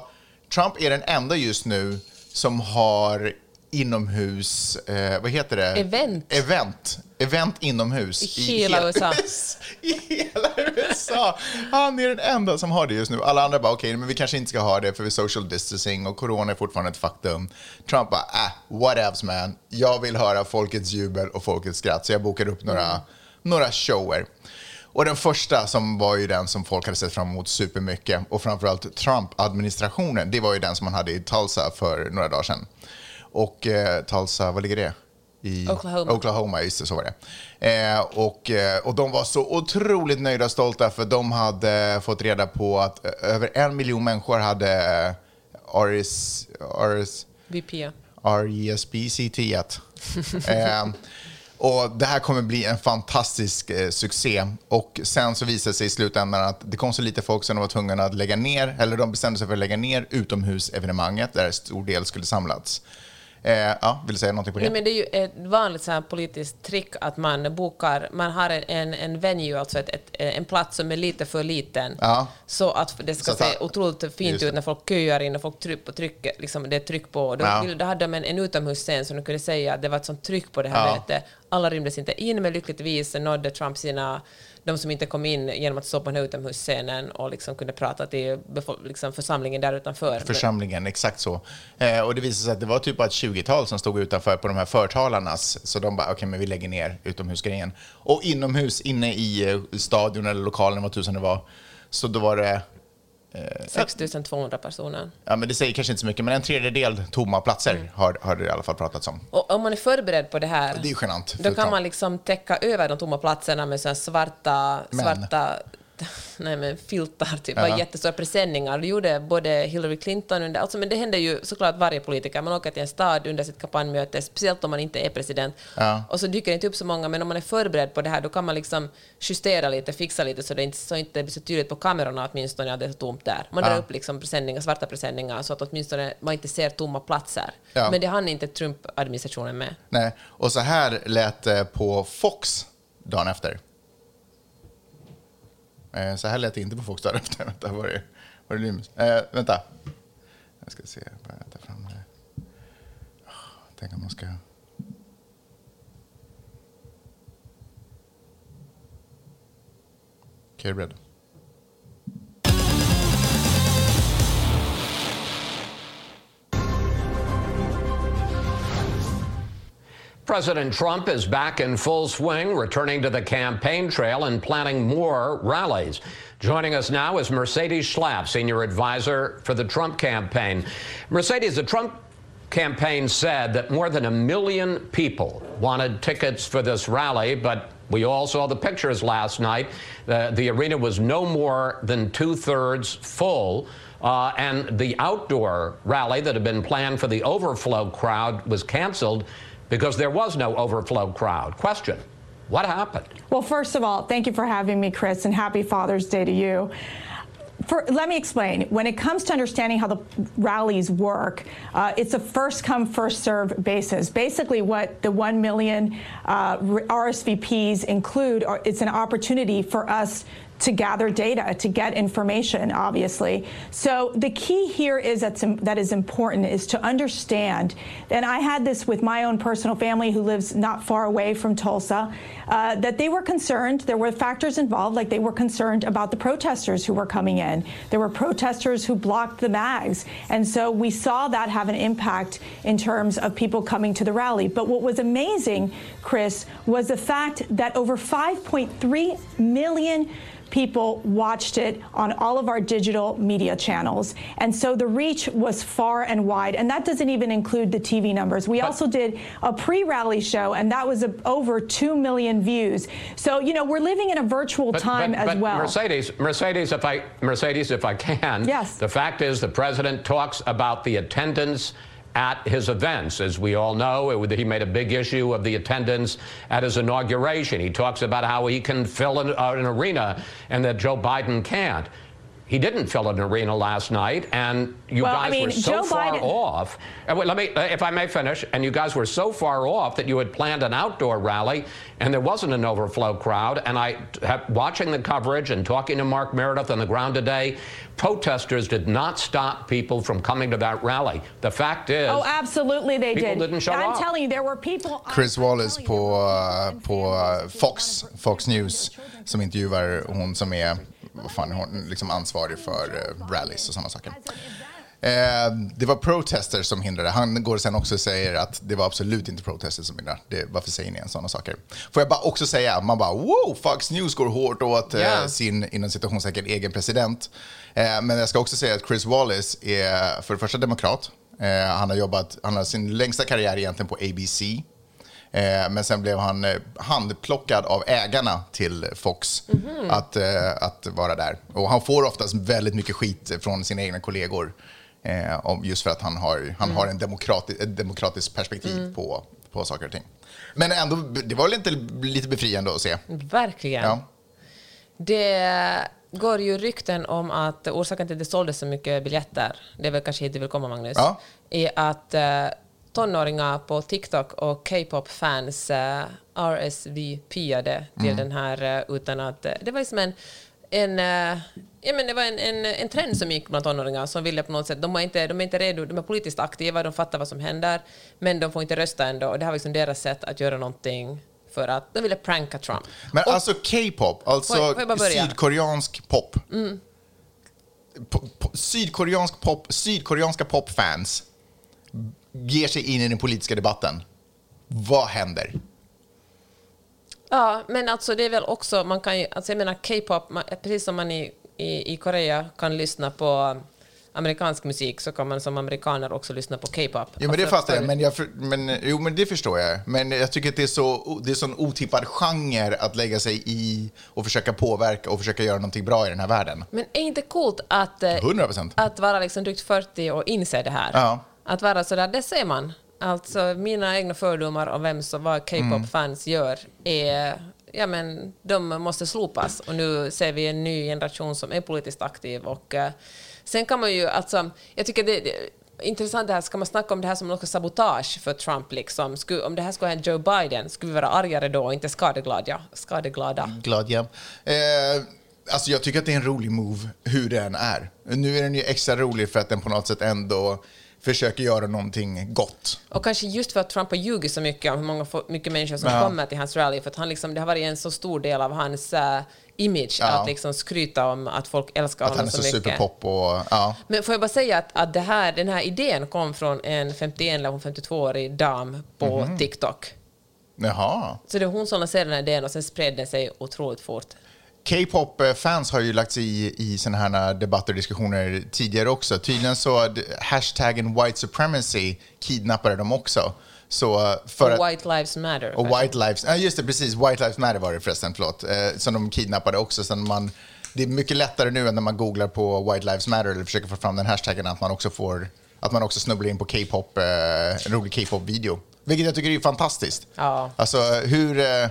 Speaker 2: Trump är den enda just nu som har inomhus... Eh, vad heter det?
Speaker 3: Event.
Speaker 2: Event. Event inomhus.
Speaker 3: I hela USA.
Speaker 2: I hela USA. Han är den enda som har det just nu. Alla andra bara, okej, men vi kanske inte ska ha det för vi social distancing och corona är fortfarande ett faktum. Trump bara, äh, whatevs man. Jag vill höra folkets jubel och folkets skratt, så jag bokar upp några, några shower. Och den första som var ju den som folk hade sett fram emot supermycket och framförallt Trump-administrationen, det var ju den som man hade i Tulsa för några dagar sedan. Och eh, Tulsa, vad ligger det? I
Speaker 3: Oklahoma.
Speaker 2: Oklahoma, just det, så var det. Eh, och, eh, och de var så otroligt nöjda och stolta för de hade fått reda på att eh, över en miljon människor hade RS, RS,
Speaker 3: VP.
Speaker 2: RESPCT1. eh, och det här kommer bli en fantastisk eh, succé. Och sen så visade det sig i slutändan att det kom så lite folk som de var tvungna att lägga ner, eller de bestämde sig för att lägga ner utomhusevenemanget där en stor del skulle samlats. Eh, ja, vill du säga någonting på det?
Speaker 3: Nej, men det är ju ett vanligt så här politiskt trick att man bokar, man har en, en venue, alltså ett, ett, en plats som är lite för liten,
Speaker 2: Ja.
Speaker 3: så att det ska
Speaker 2: Så
Speaker 3: se otroligt fint ut när folk köar in och folk tryck på tryck, liksom det är tryck på. Då,
Speaker 2: Ja.
Speaker 3: då hade de en, en utomhusscen som de kunde säga att det var ett sånt tryck på det här
Speaker 2: Ja.
Speaker 3: mötet. Alla rymdes inte in, men lyckligtvis nådde Trump sina de som inte kom in genom att stå på den här utomhusscenen och liksom kunde prata till liksom församlingen där utanför.
Speaker 2: Församlingen, exakt så. Eh, och det visade sig att det var typ bara ett 20-tal som stod utanför på de här förtalarnas. Så de bara, okej, men vi lägger ner utomhusgrejen. Och inomhus, inne i eh, stadion eller lokalen, vad tusan det var, så då var det,
Speaker 3: 6200 personer.
Speaker 2: ja men det säger kanske inte så mycket, men en tredjedel tomma platser har, har det i alla fall pratats om.
Speaker 3: Och om man är förberedd på det här,
Speaker 2: Det är genant.
Speaker 3: då kan man liksom täcka över de tomma platserna med så här svarta,
Speaker 2: Men.
Speaker 3: svarta nej men filtar, typ,
Speaker 2: Ja.
Speaker 3: jättestora presenningar. Det gjorde både Hillary Clinton under, alltså, men det händer ju såklart varje politiker. Man åker till en stad under sitt kampanjmöte, speciellt om man inte är president.
Speaker 2: Ja.
Speaker 3: Och så dyker det inte upp så många, men om man är förberedd på det här, då kan man liksom justera lite, fixa lite, så det inte, så inte blir så tydligt på kamerorna åtminstone att det är så tomt där. Man drar
Speaker 2: Ja.
Speaker 3: upp liksom presenningar, svarta presenningar, så att åtminstone man inte ser tomma platser.
Speaker 2: Ja.
Speaker 3: Men det hann inte Trump-administrationen med.
Speaker 2: Nej, och så här lät det på Fox dagen efter. Eh, så här lät det inte på folks dagen. Vänta, var det, var det Lymus? Eh, vänta. Jag ska se, bara ta fram det. Ah, tänk om man ska... Okej, är
Speaker 4: President Trump is back in full swing, returning to the campaign trail and planning more rallies. Joining us now is Mercedes Schlapp, senior advisor for the Trump campaign. Mercedes, the Trump campaign said that more than a million people wanted tickets for this rally, but we all saw the pictures last night. The, the arena was no more than two thirds full. Uh, and the outdoor rally that had been planned for the overflow crowd was canceled because there was no overflow crowd. Question What happened?
Speaker 5: Well, first of all, thank you for having me, Chris, and happy Father's Day to you. For, let me explain. When it comes to understanding how the rallies work, uh, it's a first come, first serve basis. Basically, what the 1 million uh, RSVPs include, are, it's an opportunity for us to gather data, to get information, obviously. So the key here is that's, that is important is to understand, and I had this with my own personal family who lives not far away from Tulsa, uh, that they were concerned. There were factors involved, like they were concerned about the protesters who were coming in. There were protesters who blocked the mags. And so we saw that have an impact in terms of people coming to the rally. But what was amazing, Chris, was the fact that over 5.3 million people watched it on all of our digital media channels. And so the reach was far and wide. And that doesn't even include the TV numbers. We also did a pre rally show, and that was a, over 2 million views. So, you know, we're living in a virtual
Speaker 4: But-
Speaker 5: time
Speaker 4: but-
Speaker 5: as
Speaker 4: but
Speaker 5: well.
Speaker 4: Mercedes, Mercedes, if I Mercedes, if I can.
Speaker 5: Yes.
Speaker 4: The fact is, the president talks about the attendance at his events. As we all know, it, he made a big issue of the attendance at his inauguration. He talks about how he can fill an, uh, an arena and that Joe Biden can't. He didn't fill an arena last night, and you
Speaker 5: Well, I
Speaker 4: guys
Speaker 5: mean,
Speaker 4: were so
Speaker 5: Joe
Speaker 4: far
Speaker 5: Biden-
Speaker 4: off. And wait, let me, uh, if I may finish. And you guys were so far off that you had planned an outdoor rally, and there wasn't an overflow crowd. And I, have, watching the coverage and talking to Mark Meredith on the ground today, protesters did not stop people from coming to that rally. The fact is,
Speaker 5: Oh, absolutely, they
Speaker 4: People
Speaker 5: did.
Speaker 4: didn't show
Speaker 5: I'm
Speaker 4: up.
Speaker 5: telling you, there were people.
Speaker 2: Chris
Speaker 5: I'm
Speaker 2: Wallace
Speaker 5: telling
Speaker 2: på,
Speaker 5: you,
Speaker 2: på uh, Fox, Fox News som intervjuar hon som är vad fan, hon liksom ansvarig för uh, rallies och sådana saker. Eh, det var protesters som hindrade. Han går sen också och säger att det var absolut inte protesters som hindrade. Det, varför säger ni en sådana saker? Får jag bara också säga, man bara wow, Fox News går hårt åt eh,
Speaker 3: Ja.
Speaker 2: sin inom citationstecken egen president. Eh, men jag ska också säga att Chris Wallace är för det första demokrat. Eh, han har jobbat, han har sin längsta karriär egentligen på ABC. Eh, men sen blev han eh, handplockad av ägarna till Fox att, eh, att vara där. Och han får oftast väldigt mycket skit från sina egna kollegor. Om, just för att han har, han har en demokrati, ett demokratiskt perspektiv på, på saker och ting. Men ändå, det var väl inte lite befriande att se?
Speaker 3: Verkligen.
Speaker 2: Ja.
Speaker 3: Det går ju rykten om att orsaken till att det såldes så mycket biljetter, det är väl kanske hit du vill komma Magnus,
Speaker 2: Ja.
Speaker 3: är att tonåringar på TikTok och K-pop-fans eh, RSVPade till
Speaker 2: Mm.
Speaker 3: den här eh, utan att... eh, det var liksom en... en Ja, men det var en, en, en trend som gick bland tonåringar som ville på något sätt, de, var inte, de är inte redo, de är politiskt aktiva, de fattar vad som händer, men de får inte rösta ändå. Och det här var liksom deras sätt att göra någonting för att de ville pranka Trump.
Speaker 2: Men
Speaker 3: Och-
Speaker 2: alltså K-pop, alltså
Speaker 3: Får jag- får jag? Mm.
Speaker 2: sydkoreansk pop. Po- po- sydkoreansk pop. Sydkoreanska popfans ger sig in i den politiska debatten. Vad händer?
Speaker 3: Ja, men alltså det är väl också, man kan ju, alltså jag menar K-pop, precis som man i, i, i Korea kan lyssna på amerikansk musik så kan man som amerikaner också lyssna på K-pop.
Speaker 2: Jo, men det
Speaker 3: Alltså,
Speaker 2: fattar jag. Men, jag men, jo, men det förstår jag. Men jag tycker att det är så det är sån otippad genre att lägga sig i och försöka påverka och försöka göra någonting bra i den här världen.
Speaker 3: Men är inte coolt att, eh,
Speaker 2: 100 procent.
Speaker 3: att vara liksom drygt 40 och inse det här?
Speaker 2: Ja.
Speaker 3: Att vara sådär, det ser man. Alltså mina egna fördomar om vem som vad K-pop-fans gör är Ja, men de måste slopas och nu ser vi en ny generation som är politiskt aktiv och eh, sen kan man ju alltså, jag tycker det, det intressant det här, ska man snacka om det här som något sabotage för Trump liksom? Skulle, om det här skulle ha hänt Joe Biden, skulle vi vara argare då och inte skadeglada? skadeglada?
Speaker 2: Glad ja. Eh, alltså jag tycker att det är en rolig move, hur den är. Nu är den ju extra rolig för att den på något sätt ändå försöker göra någonting gott.
Speaker 3: Och kanske just för att Trump har ljugit så mycket om hur många, mycket människor som
Speaker 2: Ja.
Speaker 3: kommer till hans rally, för att han liksom, det har varit en så stor del av hans eh, image
Speaker 2: Ja.
Speaker 3: att liksom skryta om att folk älskar
Speaker 2: Att
Speaker 3: honom
Speaker 2: han är så,
Speaker 3: så mycket.
Speaker 2: superpop och ja.
Speaker 3: Men får jag bara säga att, att det här, den här idén kom från en 51 eller 52-årig dam på
Speaker 2: Mhm.
Speaker 3: TikTok.
Speaker 2: Jaha.
Speaker 3: Så det är hon som lanserade den här idén och sen spred den sig otroligt fort.
Speaker 2: K-pop-fans har ju lagt sig i, i såna här debatter och diskussioner tidigare också. Tydligen så hashtaggen white supremacy kidnappade dem också. Så för
Speaker 3: Och
Speaker 2: att,
Speaker 3: White Lives Matter.
Speaker 2: och white lives, ja just det precis, white lives matter var det förresten, förlåt, eh, som de kidnappade också. Sen man, det är mycket lättare nu än när man googlar på white lives matter eller försöker få fram den hashtaggen att man också får, att man också snubblar in på K-pop, eh, en rolig K-pop-video. Vilket jag tycker är fantastiskt.
Speaker 3: Ja.
Speaker 2: Alltså hur... Eh,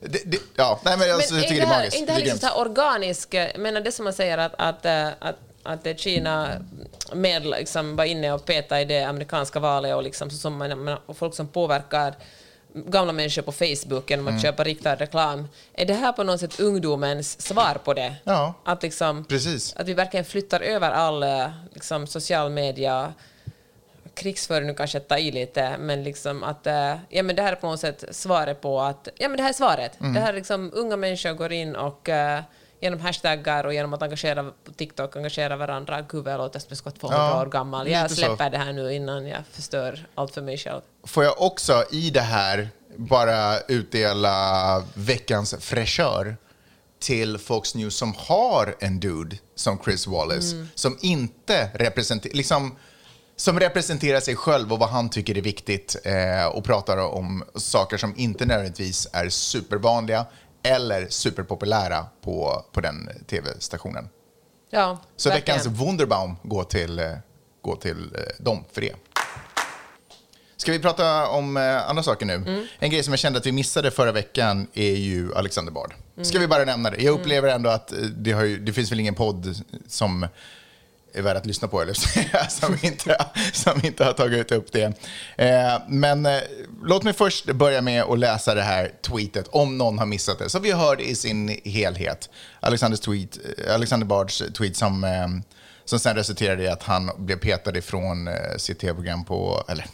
Speaker 2: det, det, ja, nej men alltså,
Speaker 3: Men
Speaker 2: jag tycker
Speaker 3: det
Speaker 2: det är
Speaker 3: här,
Speaker 2: magiskt.
Speaker 3: inte det här
Speaker 2: är
Speaker 3: liksom så här organisk, menar det som man säger att, att, eh, att, att Kina med liksom var inne och petade i det amerikanska valet och, liksom, så som man, man- och folk som påverkar gamla människor på Facebook genom att
Speaker 2: Mm.
Speaker 3: köpa riktad reklam. Är det här på något sätt ungdomens svar på det?
Speaker 2: Ja.
Speaker 3: Att, liksom,
Speaker 2: Precis.
Speaker 3: att vi verkligen flyttar över all eh, liksom, social media krigsföring nu kanske att ta i lite, men liksom att eh, ja, men det här är på något sätt svaret på att ja, men det här är svaret.
Speaker 2: Mm.
Speaker 3: Det här är liksom unga människor går in och eh, genom hashtaggar och genom att engagera på TikTok engagera varandra. Gud vad jag låter som jag skulle vara 200
Speaker 2: Ja,
Speaker 3: år gammal. Jag
Speaker 2: så.
Speaker 3: släpper det här nu innan jag förstör allt för mig själv.
Speaker 2: Får jag också i det här bara utdela veckans fräschör till Fox News som har en dude som Chris Wallace som inte representerar, liksom, som representerar sig själv och vad han tycker är viktigt eh, och pratar om saker som inte nödvändigtvis är supervanliga eller superpopulära på, på den tv-stationen.
Speaker 3: Ja,
Speaker 2: Så
Speaker 3: verkligen.
Speaker 2: veckans Wunderbaum går till, eh, går till eh, dem för det. Ska vi prata om eh, andra saker nu?
Speaker 3: Mm.
Speaker 2: En grej som jag kände att vi missade förra veckan är ju Alexander Bard.
Speaker 3: Mm.
Speaker 2: Ska vi bara nämna det? Jag upplever ändå att det, ju, det finns väl ingen podd som är värd att lyssna på, eller som, inte, som inte har tagit upp det. Eh, men eh, låt mig först börja med att läsa det här tweetet, om någon har missat det. Så vi hör det i sin helhet. Alexanders tweet, eh, Alexander Bards tweet som, eh, som sen resulterade i att han blev petad ifrån eh, sitt tv-program på, eller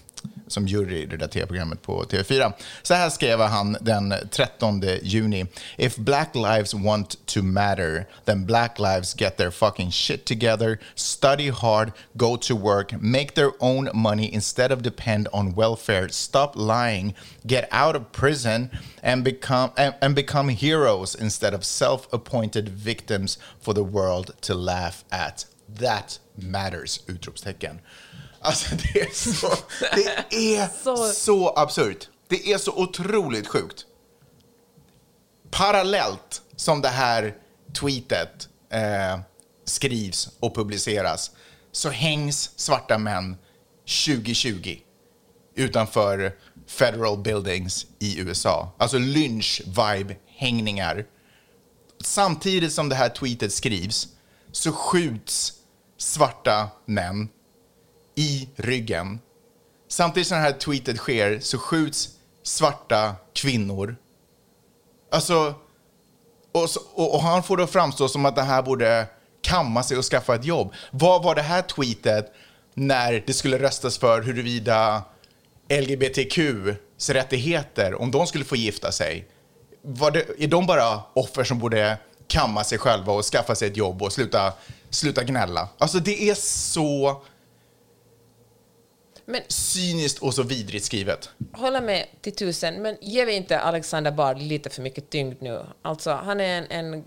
Speaker 2: som jury i det där tv-programmet på TV4. Så här skrev han den 13 juni. If black lives want to matter, then black lives get their fucking shit together, study hard, go to work, make their own money instead of depend on welfare, stop lying, get out of prison and become and, and become heroes instead of self-appointed victims for the world to laugh at. That matters! Utropstecken. Alltså det är så, det är
Speaker 3: Så-
Speaker 2: så absurt. Det är så otroligt sjukt. Parallellt som det här tweetet eh, skrivs och publiceras så hängs svarta män 2020 utanför federal buildings i USA. Alltså lynch-vibe-hängningar. Samtidigt som det här tweetet skrivs så skjuts svarta män i ryggen. Samtidigt som det här tweetet sker så skjuts svarta kvinnor. Alltså, och, så, och, och han får då framstå som att det här borde kamma sig och skaffa ett jobb. Vad var det här tweetet när det skulle röstas för huruvida LGBTQs rättigheter, om de skulle få gifta sig, var det, är de bara offer som borde kamma sig själva och skaffa sig ett jobb och sluta, sluta gnälla? Alltså det är så
Speaker 3: men
Speaker 2: cyniskt och så vidrigt skrivet.
Speaker 3: håller med till tusen, men ger vi inte Alexander Bard lite för mycket tyngd nu? Alltså, han är en, en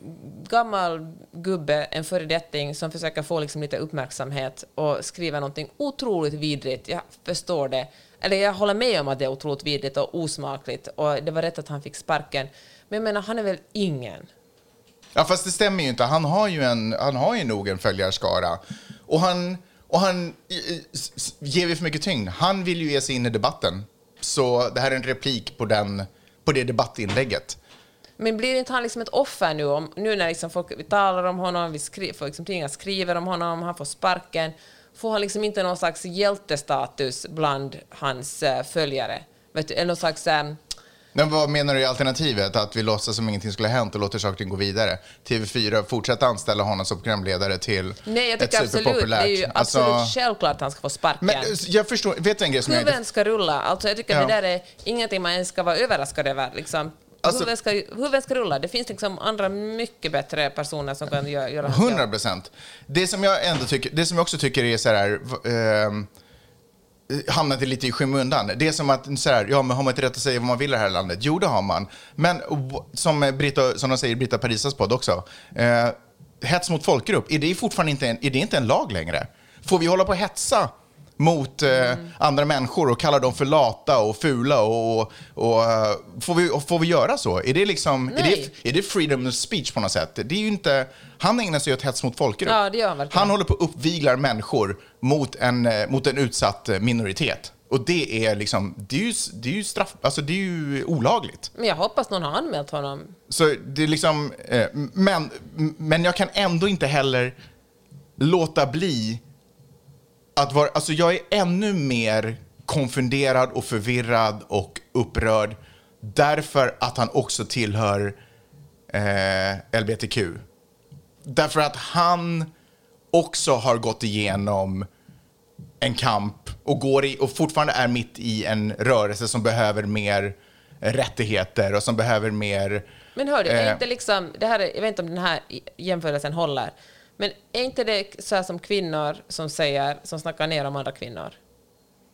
Speaker 3: gammal gubbe, en föredetting som försöker få liksom lite uppmärksamhet och skriva någonting otroligt vidrigt. Jag förstår det. Eller jag håller med om att det är otroligt vidrigt och osmakligt och det var rätt att han fick sparken. Men jag menar, han är väl ingen?
Speaker 2: Ja, fast det stämmer ju inte. Han har ju, en, han har ju nog en följarskara. Och han, och han ger vi för mycket tyngd. Han vill ju ge sig in i debatten. Så det här är en replik på, den, på det debattinlägget.
Speaker 3: Men blir inte han liksom ett offer nu? Om, nu när liksom folk vi talar om honom, vi skri, folk, liksom tidningar skriver om honom, han får sparken. Får han liksom inte någon slags hjältestatus bland hans eh, följare? Vet du, eller någon slags... eh,
Speaker 2: men vad menar du i alternativet? Att vi låtsas som ingenting skulle ha hänt och låter ting gå vidare? TV4 fortsätter anställa honom som programledare till
Speaker 3: nej, jag
Speaker 2: ett
Speaker 3: tycker absolut, det är ju
Speaker 2: Alltså-
Speaker 3: absolut självklart att han ska få sparken.
Speaker 2: Men jag förstår, vet du en grej som jag inte...
Speaker 3: Huvuden ska rulla. Alltså jag tycker
Speaker 2: Ja.
Speaker 3: det där är ingenting man ens ska vara överraskad över. Liksom.
Speaker 2: Alltså-
Speaker 3: huvuden, ska, huvuden ska rulla. Det finns liksom andra mycket bättre personer som kan göra, hans
Speaker 2: 100
Speaker 3: jobb.
Speaker 2: procent. Det som jag ändå tycker, det som jag också tycker är så här, eh, hamnat lite i skymundan. Det är som att, så här, ja men har man inte rätt att säga vad man vill i det här landet? Jo, det har man. Men som, Britta, som de säger i Britta Parisas podd också, eh, hets mot folkgrupp, är det fortfarande inte en, är det inte en lag längre? Får vi hålla på och hetsa mot eh, andra människor och kalla dem för lata och fula och, och, och eh, får, vi, får vi göra så? Är det liksom, är det, är det freedom of speech på något sätt? Det är ju inte, han ägnar sig åt hets mot folkgrupp.
Speaker 3: Ja, det gör han verkligen.
Speaker 2: Han håller på och uppviglar människor mot en, eh, mot en utsatt eh, minoritet. Och det är liksom, det är ju, det är ju straff, alltså det är ju olagligt.
Speaker 3: Men jag hoppas någon har anmält honom.
Speaker 2: Så det är liksom, eh, men, men jag kan ändå inte heller låta bli att vara, alltså jag är ännu mer konfunderad och förvirrad och upprörd därför att han också tillhör eh, LBTQ. Därför att han också har gått igenom en kamp och, går i, och fortfarande är mitt i en rörelse som behöver mer rättigheter och som behöver mer...
Speaker 3: Men hör du, är
Speaker 2: Eh.
Speaker 3: inte liksom, det här är, jag vet inte om den här jämförelsen håller, men är inte det så här som kvinnor som säger, som snackar ner om andra kvinnor?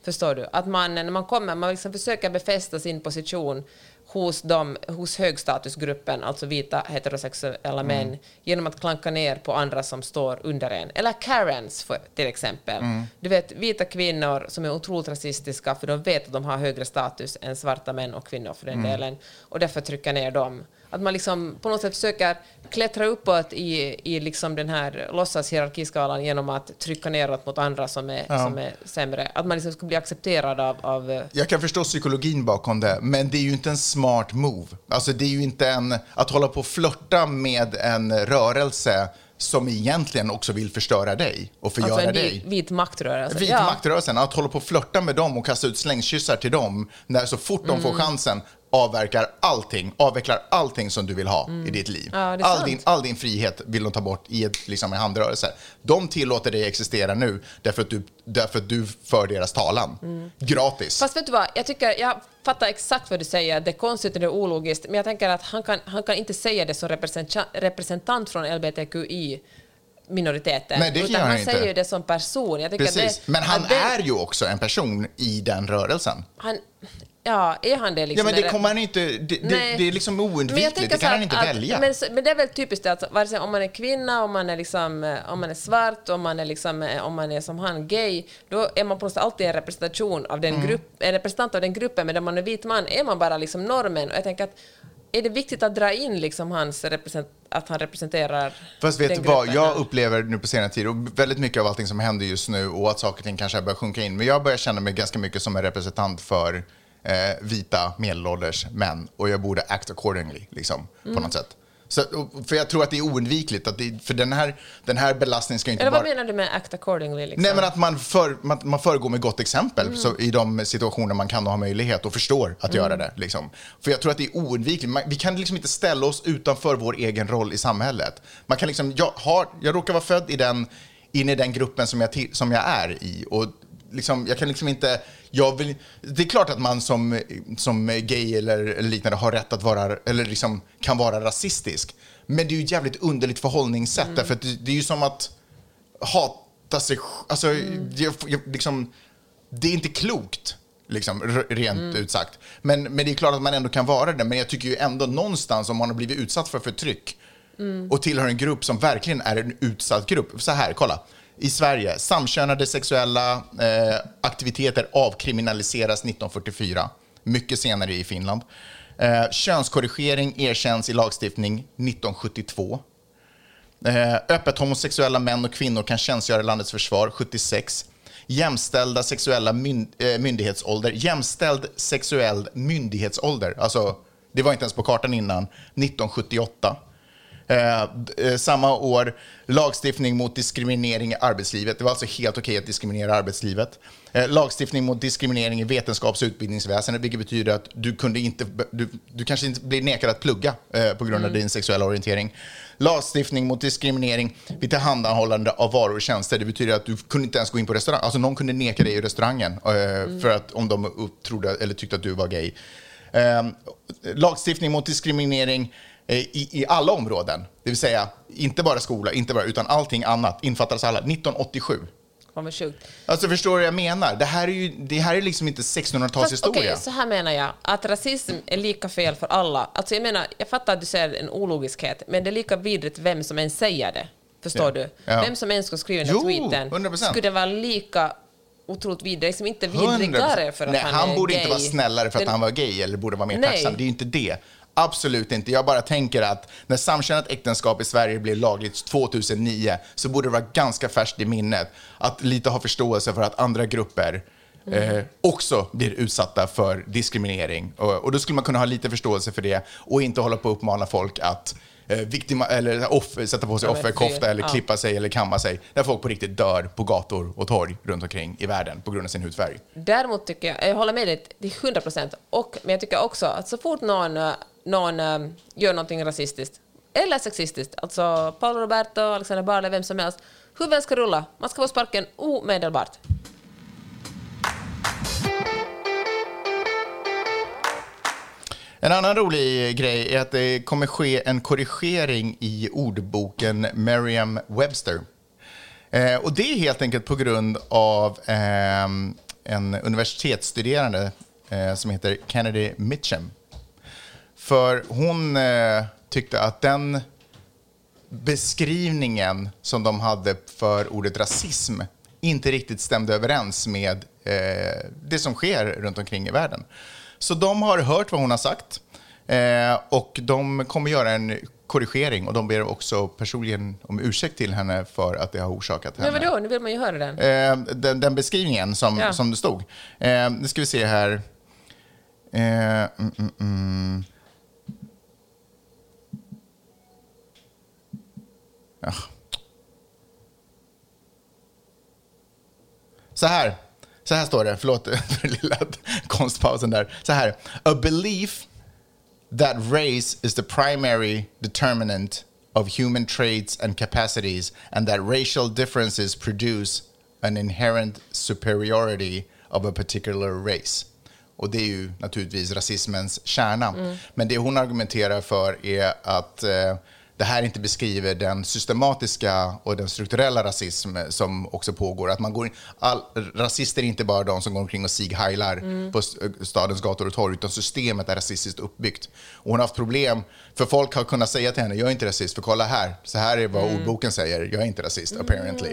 Speaker 3: Förstår du? Att man, när man kommer, man liksom försöker befästa sin position hos, dem, hos högstatusgruppen, alltså vita heterosexuella män, genom att klanka ner på andra som står under en. Eller Karens för, till exempel. Du vet, vita kvinnor som är otroligt rasistiska för de vet att de har högre status än svarta män och kvinnor för den delen, och därför trycka ner dem. Att man liksom på något sätt försöker klättra uppåt i, i liksom den här låtsashierarkiskalan genom att trycka neråt mot andra som är, som är sämre. Att man liksom ska bli accepterad av, av eh,
Speaker 2: Jag kan förstå psykologin bakom det, men det är ju inte en smart move. Alltså det är ju inte en... Att hålla på och flörta med en rörelse som egentligen också vill förstöra dig och förgöra
Speaker 3: alltså en
Speaker 2: dig.
Speaker 3: vit, maktrörelse.
Speaker 2: Vit maktrörelsen, att hålla på och flörta med dem och kasta ut slängkyssar till dem när så fort de
Speaker 3: Mm.
Speaker 2: får chansen avverkar allting, avvecklar allting som du vill ha i ditt liv.
Speaker 3: Mm. Ja,
Speaker 2: all, din, all din frihet vill de ta bort i ett, liksom en handrörelse. De tillåter dig existera nu därför att du, därför att du för deras talan. Gratis.
Speaker 3: Mm. Fast vet du vad, jag tycker, jag fattar exakt vad du säger, det är konstigt och det är ologiskt, men jag tänker att han kan, han kan inte säga det som representant, från LBTQI minoriteten.
Speaker 2: Nej, det
Speaker 3: utan
Speaker 2: han
Speaker 3: han
Speaker 2: inte.
Speaker 3: säger ju det som person.
Speaker 2: Precis.
Speaker 3: Det,
Speaker 2: Men han
Speaker 3: det,
Speaker 2: är ju också en person i den rörelsen.
Speaker 3: Han, ja, är han det
Speaker 2: Ja,
Speaker 3: liksom?
Speaker 2: men det kommer han inte... Det, det, det är liksom oundvikligt. Det kan han inte
Speaker 3: att-
Speaker 2: välja.
Speaker 3: Men, men det är väl typiskt att vare sig om man är kvinna, om man är, liksom, eh, om man är svart, om man är, liksom, eh, om man är som han gay, då är man på något sätt alltid en representation av
Speaker 2: Mm.
Speaker 3: den grupp, en representant av den gruppen, men om man är vit man är man bara liksom normen. Och jag tänker att är det viktigt att dra in liksom hans represent, att han representerar
Speaker 2: Fast vet du vad, jag upplever nu på senare tid, och väldigt mycket av allting som händer just nu och att saker och ting kanske börjar sjunka in, men jag börjar känna mig ganska mycket som en representant för eh, vita medelålders män och jag borde act accordingly, liksom,
Speaker 3: Mm.
Speaker 2: på något sätt. Så, för jag tror att det är oundvikligt, att det, för den här, den här belastningen ska inte
Speaker 3: Eller vad
Speaker 2: bara...
Speaker 3: menar du med act accordingly? Liksom?
Speaker 2: Nej, men att man, för, man, man föregår med gott exempel
Speaker 3: Mm.
Speaker 2: så, i de situationer man kan och har möjlighet och förstår att göra det. Liksom. För jag tror att det är oundvikligt. Man, vi kan liksom inte ställa oss utanför vår egen roll i samhället. Man kan liksom, jag, har, jag råkar vara född i den, in i den gruppen som jag, som jag är i. Och liksom, jag kan liksom inte... Jag vill, det är klart att man som, som gay eller, liknande har rätt att vara, eller liksom kan vara rasistisk. Men det är ju ett jävligt underligt förhållningssätt. Därför att det, det är ju som att hata sig alltså, jag, jag, liksom, Det är inte klokt, liksom, rent ut sagt. Men, men det är klart att man ändå kan vara det. Men jag tycker ju ändå någonstans om man har blivit utsatt för förtryck och tillhör en grupp som verkligen är en utsatt grupp. Så här, kolla. I Sverige, samkönade sexuella eh, aktiviteter avkriminaliseras 1944. Mycket senare i Finland. Eh, könskorrigering erkänns i lagstiftning 1972. Eh, öppet homosexuella män och kvinnor kan tjänstgöra i landets försvar 76. Jämställda sexuella mynd eh, myndighetsålder. Jämställd sexuell myndighetsålder. Alltså, det var inte ens på kartan innan. 1978. Eh, eh, samma år, lagstiftning mot diskriminering i arbetslivet. Det var alltså helt okej att diskriminera arbetslivet. Eh, lagstiftning mot diskriminering i vetenskaps och utbildningsväsendet, vilket betyder att du, kunde inte, du, du kanske inte blir nekad att plugga eh, på grund av din sexuella orientering. Lagstiftning mot diskriminering vid tillhandahållande av varor och tjänster. Det betyder att du kunde inte ens gå in på restaurang. Alltså någon kunde neka dig i restaurangen eh, för att, om de trodde eller tyckte att du var gay. Lagstiftning mot diskriminering i, i alla områden. Det vill säga, inte bara skola, inte bara, utan allting annat infattades alla. 1987.
Speaker 3: Fan vad sjukt.
Speaker 2: Alltså förstår du vad jag menar? Det här är ju det här är liksom inte 1600-talshistoria.
Speaker 3: Okej, så här menar jag. Att rasism är lika fel för alla. Alltså jag menar, jag fattar att du säger en ologiskhet, men det är lika vidrigt vem som än säger det. Förstår
Speaker 2: Ja.
Speaker 3: du?
Speaker 2: Ja.
Speaker 3: Vem som än skulle skriva den här tweeten
Speaker 2: 100%.
Speaker 3: skulle det vara lika otroligt vidrigt. Liksom inte vidrigare för att
Speaker 2: Nej,
Speaker 3: han,
Speaker 2: han
Speaker 3: är
Speaker 2: borde
Speaker 3: gay.
Speaker 2: inte vara snällare för att
Speaker 3: Den-
Speaker 2: han var gay eller borde vara mer
Speaker 3: Nej.
Speaker 2: tacksam. Det är ju inte det. Absolut inte. Jag bara tänker att när samkönat äktenskap i Sverige blev lagligt 2009 så borde det vara ganska färskt i minnet att lite ha förståelse för att andra grupper
Speaker 3: Mm.
Speaker 2: eh, också blir utsatta för diskriminering. Och, och då skulle man kunna ha lite förståelse för det och inte hålla på att uppmana folk att eh, viktima, eller offer, sätta på sig
Speaker 3: Ja,
Speaker 2: offerkofta eller
Speaker 3: Ja.
Speaker 2: klippa sig eller kamma sig. Där folk på riktigt dör på gator och torg runt omkring i världen på grund av sin hudfärg.
Speaker 3: Däremot tycker jag, jag håller med dig till 100 procent, men jag tycker också att så fort någon, eh, någon eh, gör någonting rasistiskt eller sexistiskt, alltså Paolo Roberto, Alexander Bard eller vem som helst, huvudet ska rulla, man ska få sparken omedelbart.
Speaker 2: En annan rolig grej är att det kommer ske en korrigering i ordboken Merriam-Webster. Eh, och det är helt enkelt på grund av eh, en universitetsstuderande eh, som heter Kennedy Mitchum. För hon eh, tyckte att den beskrivningen som de hade för ordet rasism inte riktigt stämde överens med eh, det som sker runt omkring i världen. Så de har hört vad hon har sagt eh, och de kommer göra en korrigering och de ber också personligen om ursäkt till henne för att det har orsakat
Speaker 3: Men
Speaker 2: henne.
Speaker 3: vadå, nu vill man ju höra den.
Speaker 2: Eh, den, den beskrivningen som,
Speaker 3: Ja.
Speaker 2: som det stod. Eh, nu ska vi se här. Eh, mm, mm, Ja. Så här. Så här står det. Förlåt för lilla konstpausen där. Så här. A belief that race is the primary determinant of human traits and capacities, and that racial differences produce an inherent superiority of a particular race. Och det är ju naturligtvis rasismens kärna. Men det hon argumenterar för är att eh, det här inte beskriver den systematiska och den strukturella rasism som också pågår. Att man går in, all, rasister är inte bara de som går omkring och sig-heilar på st- stadens gator och torg, utan systemet är rasistiskt uppbyggt. Och hon har haft problem, för folk har kunnat säga till henne, jag är inte rasist, för kolla här, så här är vad ordboken säger, jag är inte rasist, apparently.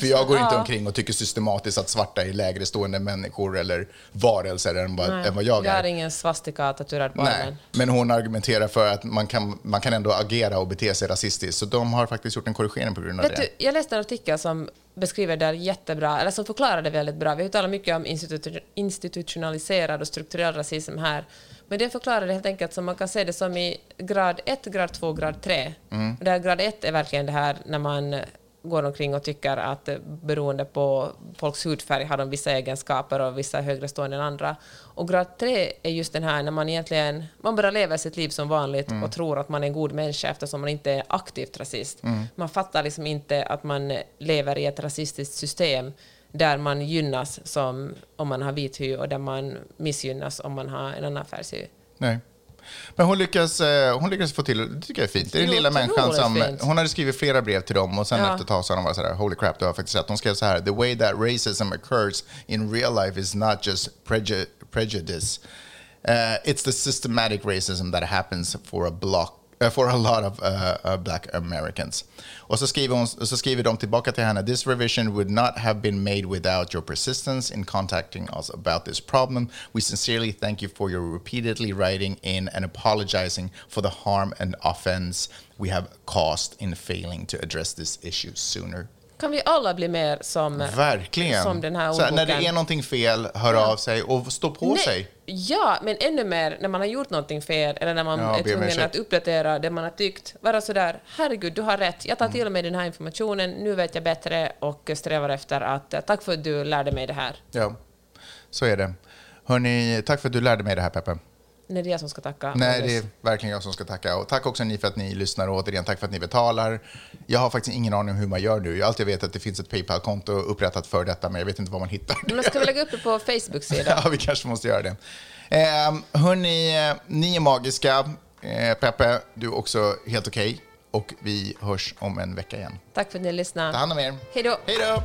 Speaker 2: För jag går inte omkring och tycker systematiskt att svarta är lägre stående människor eller varelser än vad, än vad jag
Speaker 3: Jag har
Speaker 2: är.
Speaker 3: ingen svastika tatuerad på armen.
Speaker 2: men hon argumenterar för att man kan, man kan ändå agera och bete sig rasistiskt. Så de har faktiskt gjort en korrigering på grund av
Speaker 3: Vet
Speaker 2: det.
Speaker 3: du, jag läste en artikel som beskriver det jättebra, eller som förklarar det väldigt bra. Vi har talat mycket om institu- institutionaliserad och strukturell rasism här. Men det förklarar det helt enkelt som man kan se det som i grad 1, grad 2, grad 3.
Speaker 2: Mm.
Speaker 3: Där grad 1 är verkligen det här när man går omkring och tycker att eh, beroende på folks hudfärg har de vissa egenskaper och vissa är högre stående än andra. Och grad 3 är just den här när man egentligen man bara lever sitt liv som vanligt
Speaker 2: Mm.
Speaker 3: och tror att man är en god människa eftersom man inte är aktivt rasist.
Speaker 2: Mm.
Speaker 3: Man fattar liksom inte att man lever i ett rasistiskt system där man gynnas som om man har vit hy och där man missgynnas om man har en annan färgshy.
Speaker 2: Nej. Men hon lyckas, eh, hon lyckas få till det, tycker jag är fint. Det är den lilla människan som... Hon hade skrivit flera brev till dem och sen
Speaker 3: Ja.
Speaker 2: efter ett tag så hade de varit sådär, holy crap, det har faktiskt rätt. Hon skrev så här, the way that racism occurs in real life is not just preju- prejudice. Uh, it's the systematic racism that happens for a block for a lot of uh, black Americans. Och så skriver, hon, så skriver de tillbaka till henne, this revision would not have been made without your persistence in contacting us about this problem. We sincerely thank you for your repeatedly writing in and apologizing for the harm and offense we have caused in failing to address this issue sooner.
Speaker 3: Kan vi alla bli mer som,
Speaker 2: Verkligen.
Speaker 3: som den här
Speaker 2: så här, när det
Speaker 3: ordboken?
Speaker 2: är någonting fel, hör
Speaker 3: Ja.
Speaker 2: av sig och stå på sig.
Speaker 3: Ja, men ännu mer när man har gjort någonting fel eller när man
Speaker 2: Ja,
Speaker 3: är tvungen att uppdatera det man har tyckt. Vara sådär, herregud, du har rätt, jag tar
Speaker 2: Mm.
Speaker 3: till mig den här informationen, nu vet jag bättre och strävar efter att, eh, tack för att du lärde mig det här.
Speaker 2: Ja, så är det. Hörni, tack för att du lärde mig det här, Peppe.
Speaker 3: Nej, det är jag som ska tacka.
Speaker 2: Nej, det är verkligen jag som ska tacka. Och tack också ni för att ni lyssnar och återigen tack för att ni betalar. Jag har faktiskt ingen aning om hur man gör nu. Jag har alltid vet att det finns ett Paypal-konto upprättat för detta, men jag vet inte var man hittar det.
Speaker 3: Men ska vi lägga upp det på Facebook-sidan?
Speaker 2: ja, vi kanske måste göra det. Eh, hörni, ni är magiska. Eh, Peppe, du är också helt okej. Och vi hörs om en vecka igen.
Speaker 3: Tack för att ni lyssnade.
Speaker 2: Ta hand om er.
Speaker 3: Hej då!
Speaker 2: Hej då!